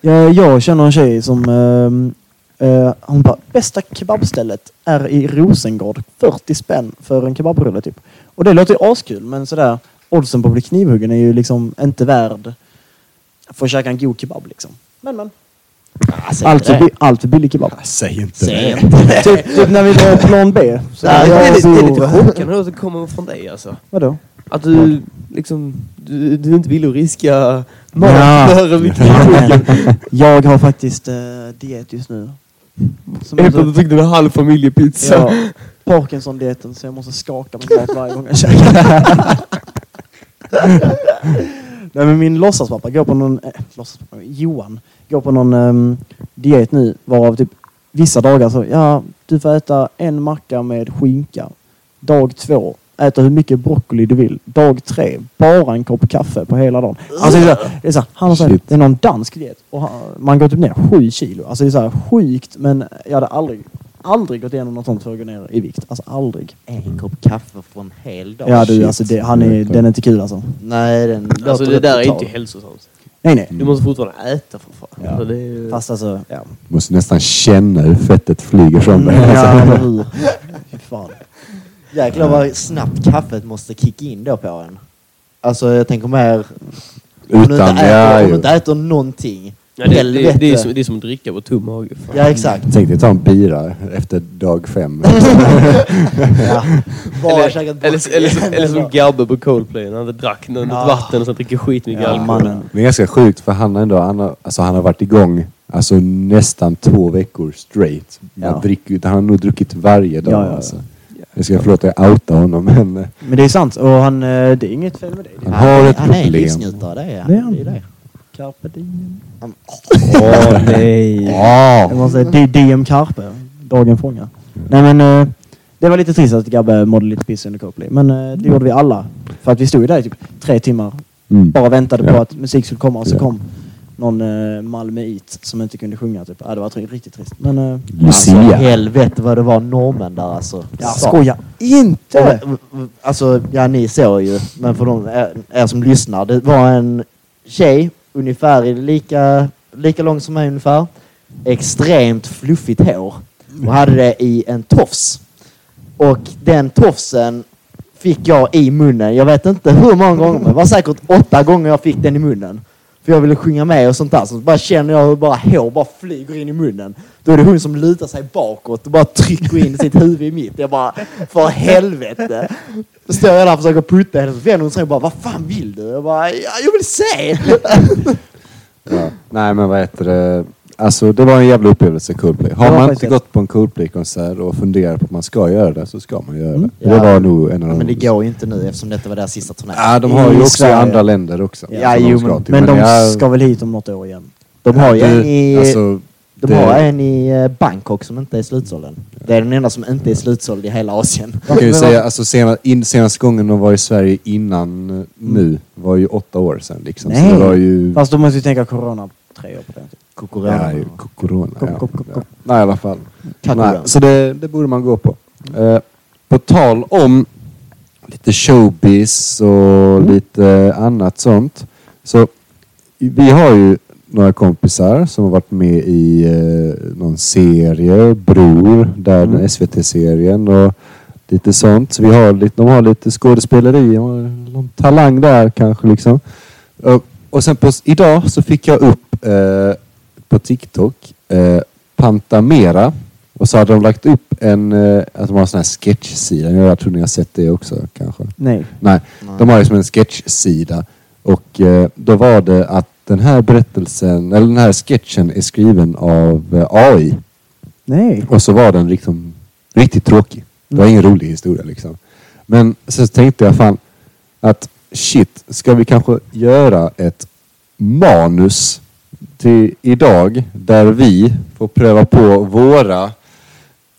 Jag, jag känner en tjej som... ehm, eh, hon bara, bästa kebabstället är i Rosengård. 40 spänn för en kebabrulle typ. Och det låter ju askul men sådär, oddsen på att bli knivhuggen är ju liksom inte värd för att käka en god kebab liksom. Men men. Alltså, Allt för, det. allt för billig kebab. Säg inte Säg det. inte det. typ, typ när vi var på plan B. Så det, jag är, lite- det är så- lite chockande att det kommer från dig alltså. Vadå? Att du liksom, du, du inte vill riska mat Ja. [laughs] för [laughs] mitt knivhuggen. Jag har faktiskt eh, diet just nu. Efter att du tyckte du var halv familjepizza. ja, [laughs] Parkinson-dieten så jag måste skaka min mat varje gång jag käkar. Nej men min låtsaspappa går på någon, äh, låtsaspappa, Johan, går på någon ehm, diet nu varav typ vissa dagar så, ja du får äta en macka med skinka. Dag två, äta hur mycket broccoli du vill. Dag tre, bara en kopp kaffe på hela dagen. Alltså det är så, här- det är så, här, han har Shit. det är någon dansk diet och han, man går typ ner sju kilo. Alltså det är så här sjukt men jag hade aldrig, aldrig gått igenom något sånt för att gå ner i vikt. Alltså aldrig. En kopp kaffe för en hel dag. Ja du, shit. alltså det, han är, den är inte kul alltså. Nej, den Alltså det där är inte hälsosamt. Nej nej. Du måste fortfarande äta för fan. Ja. Alltså, det är, ju- Fast alltså, ja. Måste nästan känna hur fettet flyger från dig. Mm, ja, Alltså. fan. Jäklar vad snabbt kaffet måste kicka in då på en. Alltså jag tänker mer... Om du inte Utan, äter, ja, om du ju. inte äter någonting Ja, det, det, det, är som, det är som att dricka på tom mage. Ja, exakt. Tänk dig ta en bira efter dag fem. [laughs] Ja. Eller, eller, eller, som- eller som Gabbe på Coldplay när han drack något Ja. vatten och sen dricker skitmycket Ja, alkohol. mannen. Det är ganska sjukt för han, ändå, han, har, alltså han har varit igång alltså nästan två veckor straight. Ja. Han, dricker, han har nog druckit varje dag. Ja, ja, ja. Alltså. Jag ska förlåta jag outar honom men eh, Men det är sant och han, eh, det är inget fel med det. han är har ett Han är en problem. livsnjutare, det är han. Det är han. Det är det. Carpe diem. Åh nej. Ja. Jag måste säga D- DM Carpe. Dagen fångar. Nej men eh, det var lite trist att Gabbe mådde lite piss under Coldplay. Men det gjorde vi alla. För att vi stod ju där i typ tre timmar. Mm. Bara väntade på Ja. att musik skulle komma och så Ja. kom någon uh, malmöit som inte kunde sjunga. Typ. Ja, det var tri- riktigt trist. Men eh, Alltså, Lucia. helvete vad det var norrmän där alltså. ja, Sa- skoja inte! Och, Alltså, ja ni såg ju, men för de er, er som lyssnar. Det var en tjej, ungefär i lika, lika lång som mig ungefär. Extremt fluffigt hår. Och hade det i en tofs. Och den tofsen fick jag i munnen. Jag vet inte hur många gånger, men det var säkert åtta gånger jag fick den i munnen. För jag ville sjunga med och sånt där. Så bara känner jag hur bara hår bara flyger in i munnen. Då är det hon som lutar sig bakåt och bara trycker in sitt huvud i mitt. Jag bara, för helvete. Då står jag där och försöker putta henne. Så vänder hon sig och bara, vad fan vill du? Jag bara, ja, jag vill se! Ja. Nej men vad heter det. Alltså det var en jävla upplevelse Coldplay. Har man faktiskt inte gått på en Coldplay-konsert och funderar på att man ska göra det så ska man göra det. Mm. Det Ja. var nog en av de... Men det går ju inte nu eftersom detta var deras sista turné. Ja, de har ju också i andra länder också. Ja, de jo, men- till. Men de jag- ska väl hit om något år igen? De har ju Ja, en i, Alltså, de det- har en i eh, Bangkok som inte är slutsåld än. Det är den enda som inte är slutsåld i hela Asien. Jag kan ju säga, alltså sena, in, senaste gången de var i Sverige innan eh, nu var ju åtta år sedan liksom. Så Nej. det var ju... Fast då måste vi tänka corona tre år på den tiden. Kokorona. Ja. Kop, Ja. kop, kop, kop. Nej, i alla fall. Nej, så det, det borde man gå på. Eh, på tal om lite showbiz och lite annat sånt. Så vi har ju några kompisar som har varit med i eh, någon serie, Bror, där Mm. den SVT-serien och lite sånt. Så vi har lite, de har lite skådespeleri och någon talang där kanske liksom. Och, och sen på, idag så fick jag upp eh, på TikTok eh, Pantamera och så hade de lagt upp en, eh, att de har en sån här sketchsida. Jag tror ni har sett det också kanske. Nej. Nej, de har ju som en sketchsida. Och eh, då var det att den här berättelsen, eller den här sketchen är skriven av eh, AI. Nej. Och så var den liksom riktigt tråkig. Det var ingen rolig historia liksom. Men så tänkte jag fan att shit, ska vi kanske göra ett manus till idag där vi får pröva på våra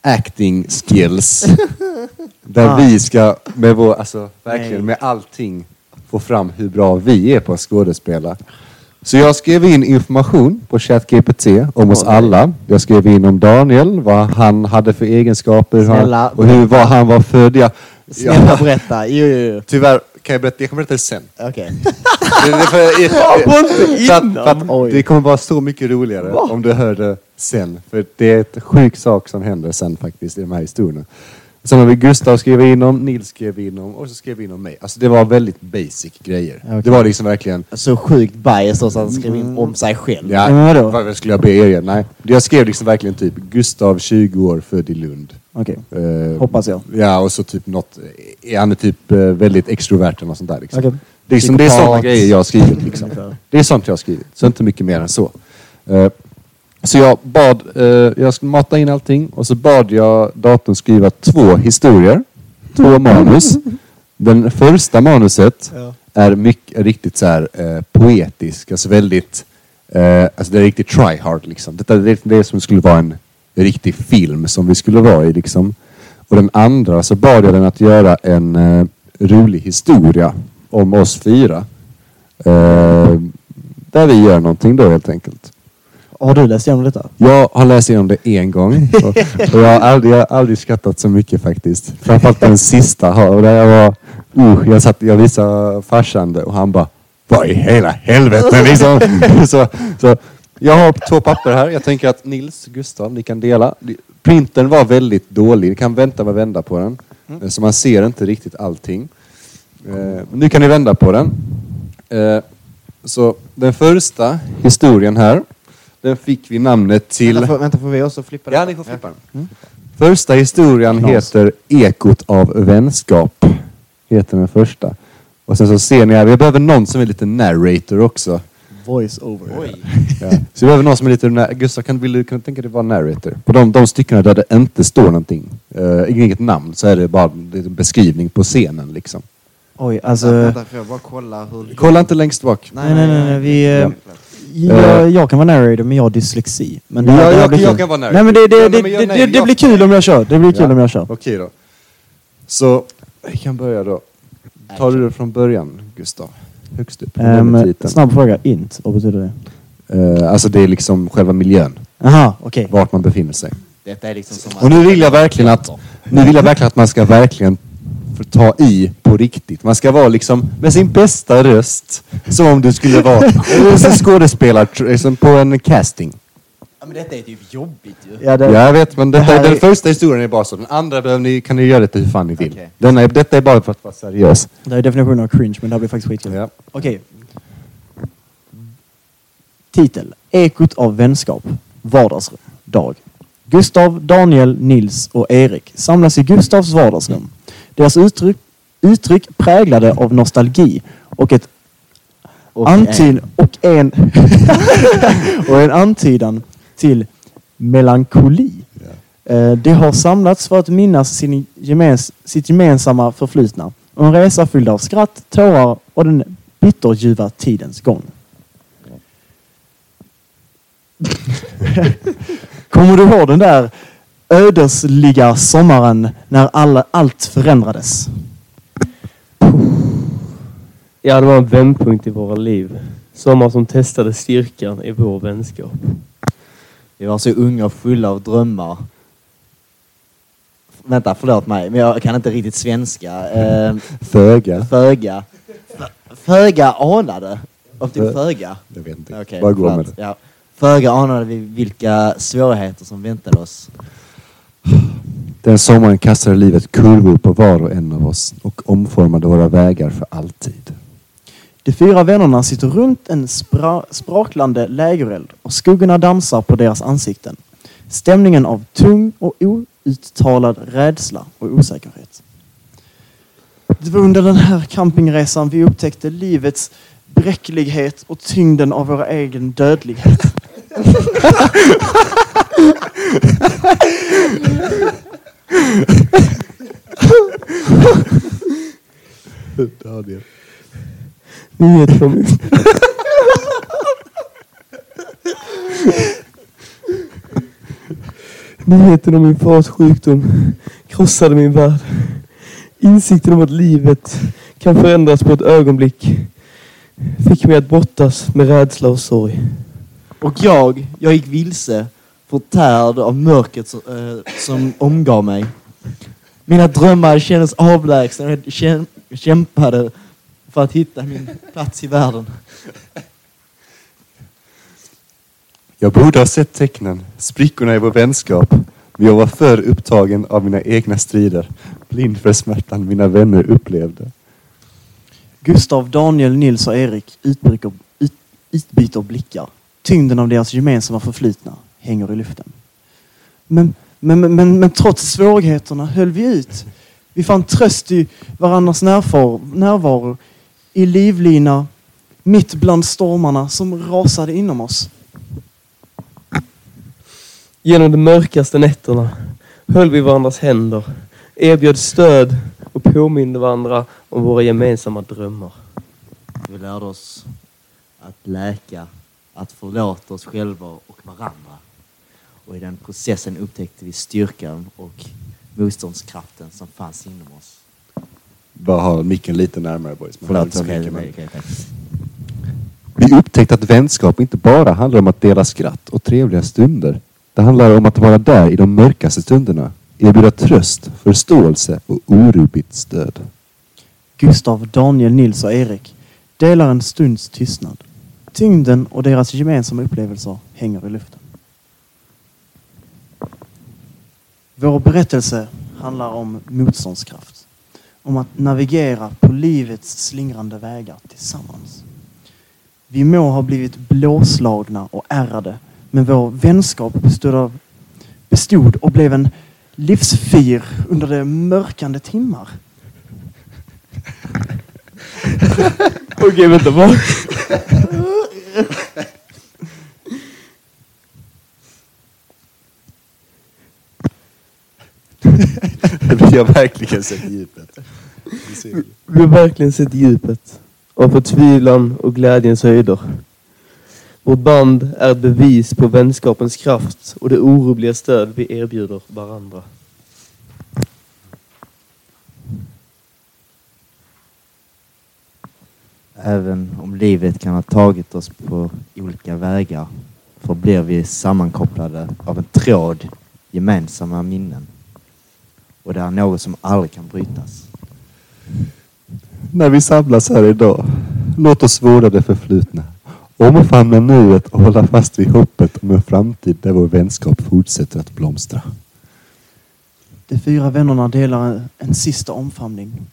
acting skills. [laughs] där Ah. vi ska med vår, alltså verkligen Nej. med allting få fram hur bra vi är på att skådespela. Så jag skrev in information på ChatGPT om oss alla. Jag skrev in om Daniel, vad han hade för egenskaper hur han, Snälla, och hur var han var född. Jag, Snälla berätta. Jo, jo, jo. tyvärr, kan jag berätta, jag kan berätta det sen. Okej. [laughs] Det, det, för, för, att, för att Oj. det kommer vara så mycket roligare om du hör det sen. För det är ett sjuk sak som händer sen faktiskt i de här historierna. Sen har vi Gustav skrev in om, Nils skrev in om och så skrev vi in om mig. Alltså det var väldigt basic grejer. Okej. Det var liksom verkligen Så sjukt bias också att han skrev in om sig själv. Ja, Men vadå? varför skulle jag be er igen? Nej. Jag skrev liksom verkligen typ Gustav, 20 år, född i Lund. Okej. Eh, Hoppas jag. Ja, och så typ något, eh, han är typ eh, väldigt extrovert eller något sånt där liksom. Är, liksom, det är sådana grejer jag har skrivit liksom. Det är sånt jag har skrivit, så inte mycket mer än så. Eh, så jag bad, eh, jag skulle mata in allting och så bad jag datorn skriva två historier, två manus. Den första manuset är mycket, riktigt så här eh, poetisk, alltså väldigt, eh, alltså det är riktigt try hard liksom. Detta det är det som skulle vara en riktig film som vi skulle vara i liksom. Och den andra så bad jag den att göra en eh, rolig historia om oss fyra. Eh, där vi gör någonting då helt enkelt. Har du läst igenom detta? Jag har läst igenom det en gång och, [laughs] och jag, har aldrig, jag har aldrig skrattat så mycket faktiskt. Framförallt den sista. Och där jag, var, uh, jag, satt, jag visade farsan det och han bara Vad i hela helvete [laughs] liksom. [laughs] så, så, jag har två papper här. Jag tänker att Nils, Gustav, ni kan dela. Printern var väldigt dålig. Ni kan vänta med att vända på den. Eh, Så man ser inte riktigt allting. Eh, nu kan ni vända på den. Eh, så den första historien här den fick vi namnet till... Vänta, får, vänta, får vi också flippa Ja, det? ni får flippa den. Första historien Knas. heter Ekot av vänskap. Heter den första. Och sen så ser ni här, vi behöver någon som är lite narrator också. Voice over. Oj. [laughs] Ja. Så vi behöver någon som är lite... Gustav, kan, vill du, kan du tänka dig vara narrator? På de, de styckena där det inte står någonting, uh, inget namn, så är det bara en beskrivning på scenen liksom. Oj, Alltså, alltså... vänta, får jag bara kolla hur... Kolla inte längst bak. Nej, nej, nej, nej, vi... eh, Ja. Jag, jag kan vara narrator men jag har dyslexi. Men det, Ja, det här jag- blir jag kul. kan vara narrator. Nej men det, det, Ja, det, men jag- det, nej, det, det jag- blir kul om jag kör. Det blir kul Ja. om jag kör. Okej då. Så, vi kan börja då. Tar du det från början, Gustav? Högst upp. Titeln. snabb fråga. Int, vad betyder det? Eh, alltså det är liksom själva miljön, Aha, okej. vart man befinner sig. Detta är liksom som Och nu vill jag verkligen att, nu vill jag verkligen att man ska verkligen få ta i på riktigt. Man ska vara liksom med sin bästa röst, som om du skulle vara skådespelare liksom på en casting. Ja, men detta är typ jobbigt ju. Ja, det, Ja, jag vet, men detta, Det här den är- första historien är bara så. Den andra behöver ni, kan ni göra lite hur fan ni vill. Okej. Denna är, detta är bara för att vara seriös. det är definitionen av cringe men det här blir faktiskt skitkul. Ja. Okej. Titel. Ekot av vänskap. Vardagsrum. Dag. Gustav, Daniel, Nils och Erik samlas i Gustavs vardagsrum. Deras uttryck, uttryck präglade av nostalgi och ett Och antyd och en [laughs] och en antydan till melankoli. Eh, De har samlats för att minnas sin gemens, sitt gemensamma förflutna. En resa fylld av skratt, tårar och den bitterljuva tidens gång. [laughs] Kommer du ihåg den där ödesliga sommaren när alla, allt förändrades? Ja, det var en vändpunkt i våra liv. Sommar som testade styrkan i vår vänskap. Vi var så unga och fulla av drömmar. Vänta, förlåt mig, men jag kan inte riktigt svenska. Eh, Föga. föga. Föga anade. Och typ Fö- föga. Jag vet inte. Okej, Bara gå med det. Ja. Föga anade vi vilka svårigheter som väntade oss. Den sommaren kastade livet kurvor på var och en av oss och omformade våra vägar för alltid. De fyra vännerna sitter runt en spra spraklande lägereld och skuggorna dansar på deras ansikten. Stämningen av tung och outtalad rädsla och osäkerhet. Det var under den här campingresan vi upptäckte livets bräcklighet och tyngden av vår egen dödlighet. [laughs] Nyheter om... Nyheten om min fars sjukdom krossade min värld. Insikten om att livet kan förändras på ett ögonblick fick mig att brottas med rädsla och sorg. Och jag, jag gick vilse, förtärd av mörkret som, eh, som omgav mig. Mina drömmar kändes avlägsna och jag käm- kämpade för att hitta min plats i världen. Jag borde ha sett tecknen, sprickorna i vår vänskap. Men jag var för upptagen av mina egna strider, blind för smärtan mina vänner upplevde. Gustav, Daniel, Nils och Erik utbyter, ut, utbyter blickar. Tyngden av deras gemensamma förflutna hänger i luften. Men, men, men, men, men trots svårigheterna höll vi ut. Vi fann tröst i varandras närvaro, närvaro i livlina mitt bland stormarna som rasade inom oss. Genom de mörkaste nätterna höll vi varandras händer, erbjöd stöd och påminde varandra om våra gemensamma drömmar. Vi lärde oss att läka, att förlåta oss själva och varandra. Och i den processen upptäckte vi styrkan och motståndskraften som fanns inom oss. Bara ha micken lite närmare boys. Man Förlåt, inte så okej, mycket, men-. Vi upptäckte att vänskap inte bara handlar om att dela skratt och trevliga stunder. Det handlar om att vara där i de mörkaste stunderna. Erbjuda tröst, förståelse och orubbigt stöd. Gustav, Daniel, Nils och Erik delar en stunds tystnad. Tyngden och deras gemensamma upplevelser hänger i luften. Vår berättelse handlar om motståndskraft. Om att navigera på livets slingrande vägar tillsammans. Vi må ha blivit blåslagna och ärrade, Men vår vänskap bestod, av, bestod och blev en livsfir under de mörkande timmar. Okej, vänta. Vad? [laughs] Vi har verkligen sett djupet. Vi har verkligen sett djupet av förtvivlan och glädjens höjder. Vårt band är ett bevis på vänskapens kraft och det orubbliga stöd vi erbjuder varandra. Även om livet kan ha tagit oss på olika vägar förblir vi sammankopplade av en tråd gemensamma minnen. Och det är något som aldrig kan brytas. När vi samlas här idag, låt oss vårda det förflutna. Omfamna nuet och hålla fast vid hoppet om en framtid där vår vänskap fortsätter att blomstra. De fyra vännerna delar en, sista omfamning.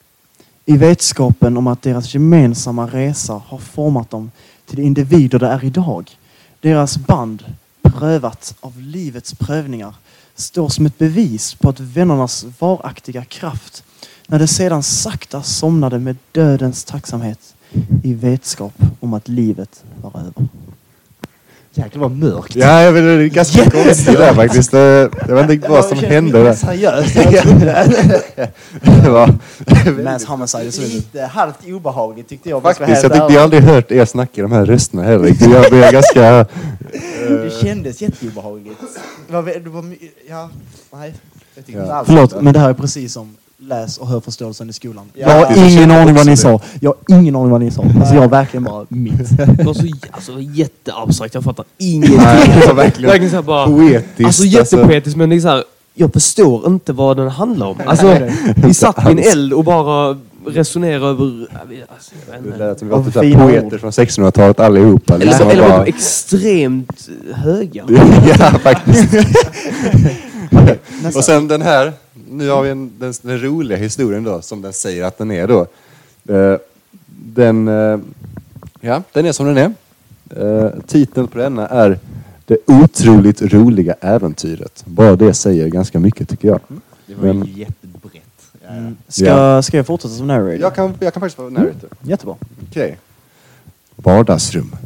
I vetskapen om att deras gemensamma resa har format dem till de individer de är idag. Deras band, prövat av livets prövningar, står som ett bevis på att vännernas varaktiga kraft när de sedan sakta somnade med dödens tacksamhet i vetskap om att livet var över. Jäklar vad mörkt. Ja, jag vet, det är ganska konstigt där faktiskt. Det- Jag vet inte vad som hände där. Seriöst. [laughs] Det var Mass homicide. Lite halvt obehagligt tyckte jag. jag faktiskt, jag tyckte jag aldrig hört er snacka i de här rösterna heller. Jag blev ganska... [laughs] Det kändes jätteobehagligt. Det var, det var, ja, nej. Jag tycker Ja. inte alls Förlåt, men det här är precis som läs och hör förståelsen i skolan. Ja, jag har ingen aning vad ni sa. Jag har ingen aning vad ni sa. Alltså jag har verkligen bara mitt. Det var så alltså, jätteabstrakt, jag fattar ingenting. Nej, det [laughs] var verkligen Verkligen så här bara... poetiskt. Alltså jättepoetiskt men det är så här, jag förstår inte vad den handlar om. Alltså, vi satt vid en eld och bara resonerade över... Alltså, jag vet Det lät som vi var typ poeter från 1600-talet allihopa. Eller, Liksom eller bara- extremt höga. [laughs] ja, faktiskt. [laughs] Och sen den här. Nu har vi en, den, den roliga historien då, som den säger att den är då. Eh, den, eh, ja, den är som den är. Eh, titeln på denna är Det otroligt roliga äventyret. Bara det säger ganska mycket tycker jag. Det var ju Men- jättebrett. Ja, ja. Mm. Ska, Ja. ska jag fortsätta som narrator? Jag kan, jag kan faktiskt vara narrator. Jättebra. Okej. Vardagsrum.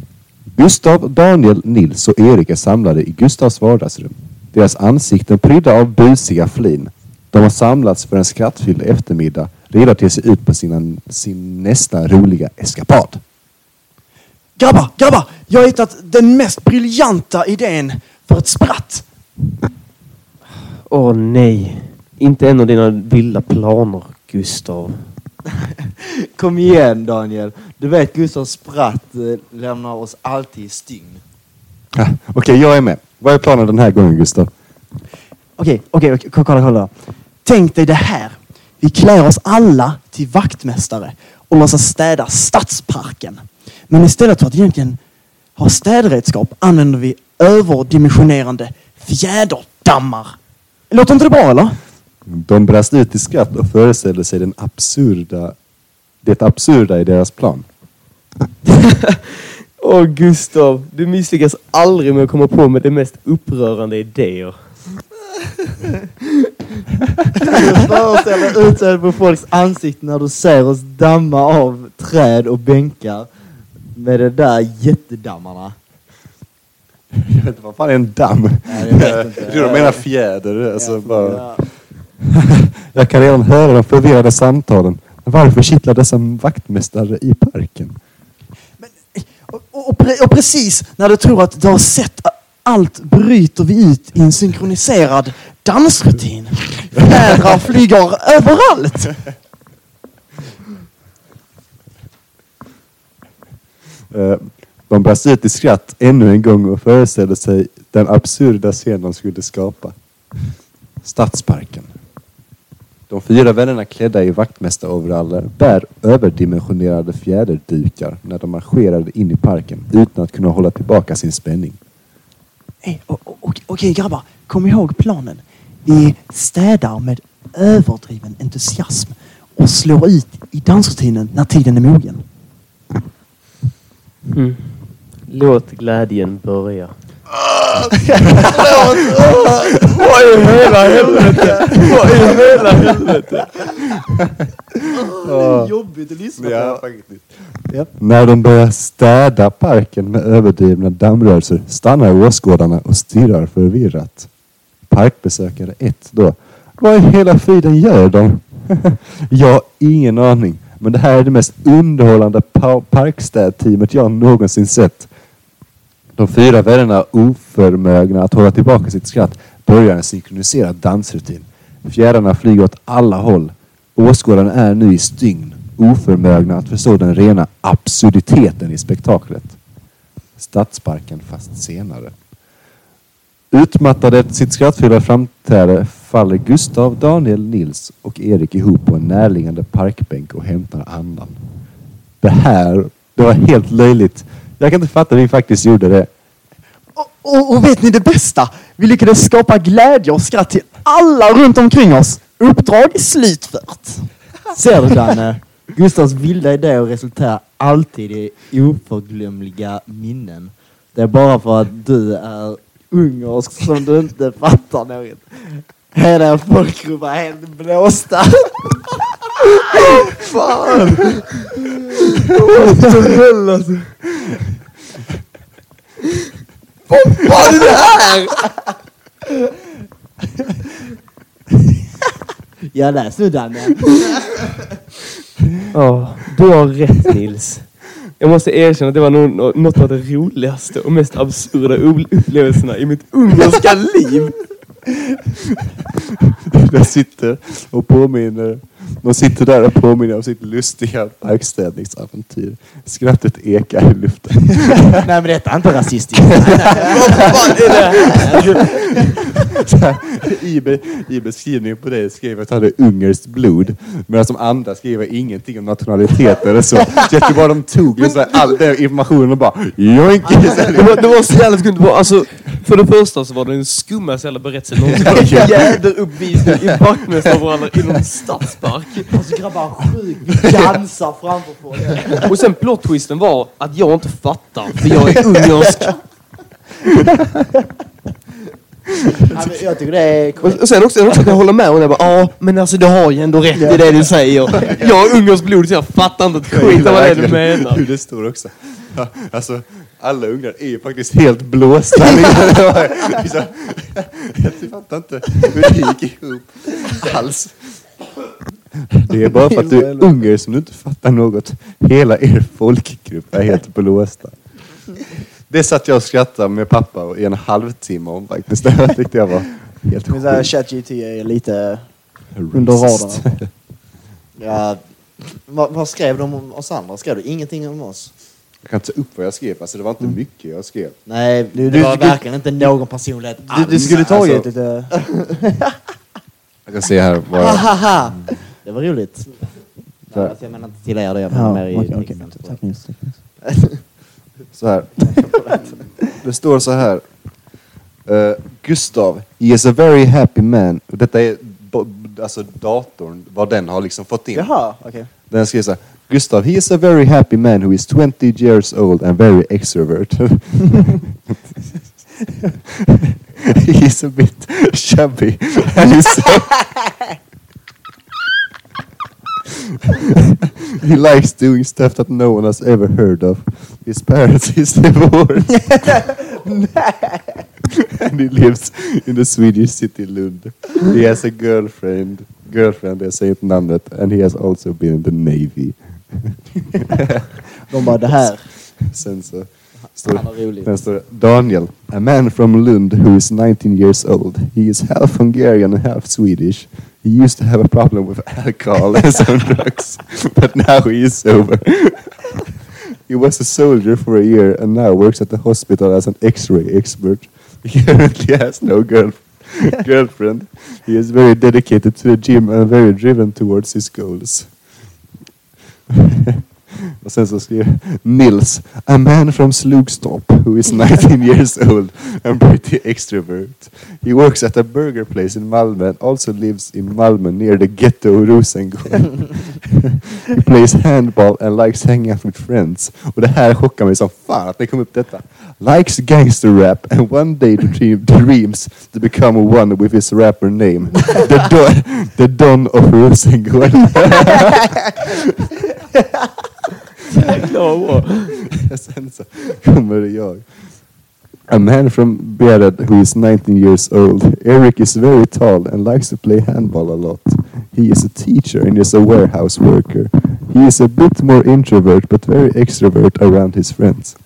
Gustav, Daniel, Nils och Erik är samlade i Gustavs vardagsrum. Deras ansikten prydda av busiga flin. De har samlats för en skrattfylld eftermiddag, redo till att se ut på sina, sin nästa roliga eskapad. Grabbar, grabbar! Jag har hittat den mest briljanta idén för ett spratt. Åh nej. Inte en av dina vilda planer, Gustav. [laughs] Kom igen Daniel. Du vet Gustav Spratt eh, lämnar oss alltid i stygn. Ja, Okej, jag är med. Vad är planen den här gången, Gustav? Okej, okej, okej, kolla, kolla. Tänk dig det här. Vi klär oss alla till vaktmästare och låtsas städa stadsparken. Men istället för att egentligen ha städredskap använder vi överdimensionerande fjäderdammar. Låter inte det bra eller? De brast ut i skratt och föreställde sig den absurda, det absurda i deras plan. [laughs] Åh Gustav, du misslyckas aldrig med att komma på med de mest upprörande idéer. Föreställ dig utseendet på folks ansikten när du ser oss damma av träd och bänkar med de där jättedammarna. Jag vet inte, vad fan är en damm? Nej, jag vet inte. Jag tror de menar fjäder. Alltså, bara... Ja. Jag kan redan höra de förvirrade samtalen. Varför kittlar dessa vaktmästare i parken? Och, och, och, pre- och precis när du tror att du har sett allt bryter vi ut i en synkroniserad dansrutin. Fjädrar flyger överallt. Eh, De brast ut i skratt ännu en gång och föreställde sig den absurda scen de skulle skapa. Stadsparken. De fyra vännerna klädda i vaktmästaroveraller bär överdimensionerade fjäderdukar när de marscherade in i parken utan att kunna hålla tillbaka sin spänning. Hey, o- Okej okej, grabbar, kom ihåg planen. Vi städar med överdriven entusiasm och slår ut i dansrutinen när tiden är mogen. Mm. Låt glädjen börja. Vad i hela helvete? Vad i hela helvete? Jobbigt att lyssna Ja, på. faktiskt. När de börjar städa parken med överdrivna dammrörelser stannar åskådarna och stirrar förvirrat. Parkbesökare 1 då. Vad i hela friden gör de? [laughs] jag har ingen aning. Men det här är det mest underhållande parkstädteamet jag någonsin sett. De fyra vännerna oförmögna att hålla tillbaka sitt skratt börjar en synkroniserad dansrutin. Fjärilarna flyger åt alla håll. Åskådarna är nu i stygn, oförmögna att förstå den rena absurditeten i spektaklet. Stadsparken fast senare. Utmattade efter sitt skrattfyllda framträdande faller Gustav, Daniel, Nils och Erik ihop på en närliggande parkbänk och hämtar andan. Det här, det var helt löjligt. Jag kan inte fatta att vi faktiskt gjorde det. Och, och, och vet ni det bästa? Vi lyckades skapa glädje och skratt till alla runt omkring oss. Uppdrag slutfört. Ser du Danne? Gustavs vilda idéer resulterar alltid i oförglömliga minnen. Det är bara för att du är ungersk som du inte fattar något. Hela folkgruppen var helt blåsta. Fan! Vad är det här? Jag läs nu Danne. Ja, du har rätt Nils. Jag måste erkänna att det var nog något av de roligaste och mest absurda upplevelserna i mitt ungerska liv. [laughs] Jag sitter och påminner. De sitter där och påminner om sitt lustiga parkstädningsäventyr. Skrattet ekar i luften. [laughs] Nej men detta är inte rasistiskt. [laughs] [laughs] I, be, I beskrivningen på det skrev att han hade ungerskt blod. Medan de andra skriver ingenting om nationalitet eller så. Så jag tror bara de tog liksom all den informationen och bara joink! Det var, det var så jävla skumt. Alltså, för det första så var det den skummaste jävla berättelsen någonsin. Jäderuppvisning i vaktmästarbrallor i någon stadspark. Alltså grabbar, sjukt. Vi dansar framför folk. Och sen plot twisten var att jag inte fattar för jag är ungersk. Ja, men Jag tycker det är Och och sen också, också kan jag hålla med och jag bara ja men alltså du har ju ändå rätt i det du säger. Jag har ungerskt blod så jag fattar inte ett skit av vad det är du menar. Hur det står också. Ja, alltså, alla ungar är ju faktiskt helt blåsta. [laughs] Var liksom- [laughs] Jag fattar inte hur det gick ihop alls. Det är bara för att du är unger som du inte fattar något. Hela er folkgrupp är helt blåsta. Det satt jag och skrattade med pappa i en halvtimme om faktiskt. [laughs] Det tyckte jag var helt sjukt. ChatGT är lite under radarn. [laughs] Ja, vad, vad skrev de om oss andra? Skrev du ingenting om oss? Jag kan ta upp vad jag skrev. Alltså det var inte mycket jag skrev. Nej, det du- var du- verkligen inte någon personlighet Du, du skulle Alltså- tagit lite... [laughs] Jag kan se här vad jag... Det var roligt. Så här. Alltså, jag menar inte till er, det jag menar mer i okej. texten. Tack Nils. tack, Nils. Så här. Det står så här. Eh, Gustav, he is a very happy man. Detta är alltså datorn, vad den har liksom fått in. Jaha, okej. Den skriver så här. Gustav, he is a very happy man who is 20 years old and very extroverted. [laughs] [laughs] he is a bit chubby. [laughs] [laughs] He likes doing stuff that no one has ever heard of. His parents [laughs] is divorced. [laughs] and he lives in the Swedish city Lund. He has a girlfriend. Girlfriend, jag säger inte namnet. And he has also been in the Navy. De bara, det här. Sen så står. Sen står Daniel, a man from Lund who is 19 years old. He is half Hungarian and half Swedish. He used to have a problem with [laughs] alcohol and some [laughs] drugs, but now he is sober. [laughs] he was a soldier for a year and now works at the hospital as an X-ray expert. He currently has no girl girlfriend. He is very dedicated to the gym and very driven towards his goals. Och sen så skriver Nils, a man from Slugstorp who is 19 [laughs] years old and pretty extrovert. He works at a burger place in Malmö and also lives in Malmö near the ghetto Rosengård. [laughs] He plays handball and likes hanging out with friends. Och det här chockar mig som fan att det kom upp detta. Likes gangster rap and one day dream, dreams to become one with his rapper name. The Don, the Don of Rosengård. [laughs] [laughs] jäkla vad. Sen så kommer jag. A man from Beirut who is 19 years old. Eric is very tall and likes to play handball a lot. He is a teacher and is a warehouse worker. He is a bit more introvert but very extrovert around his friends.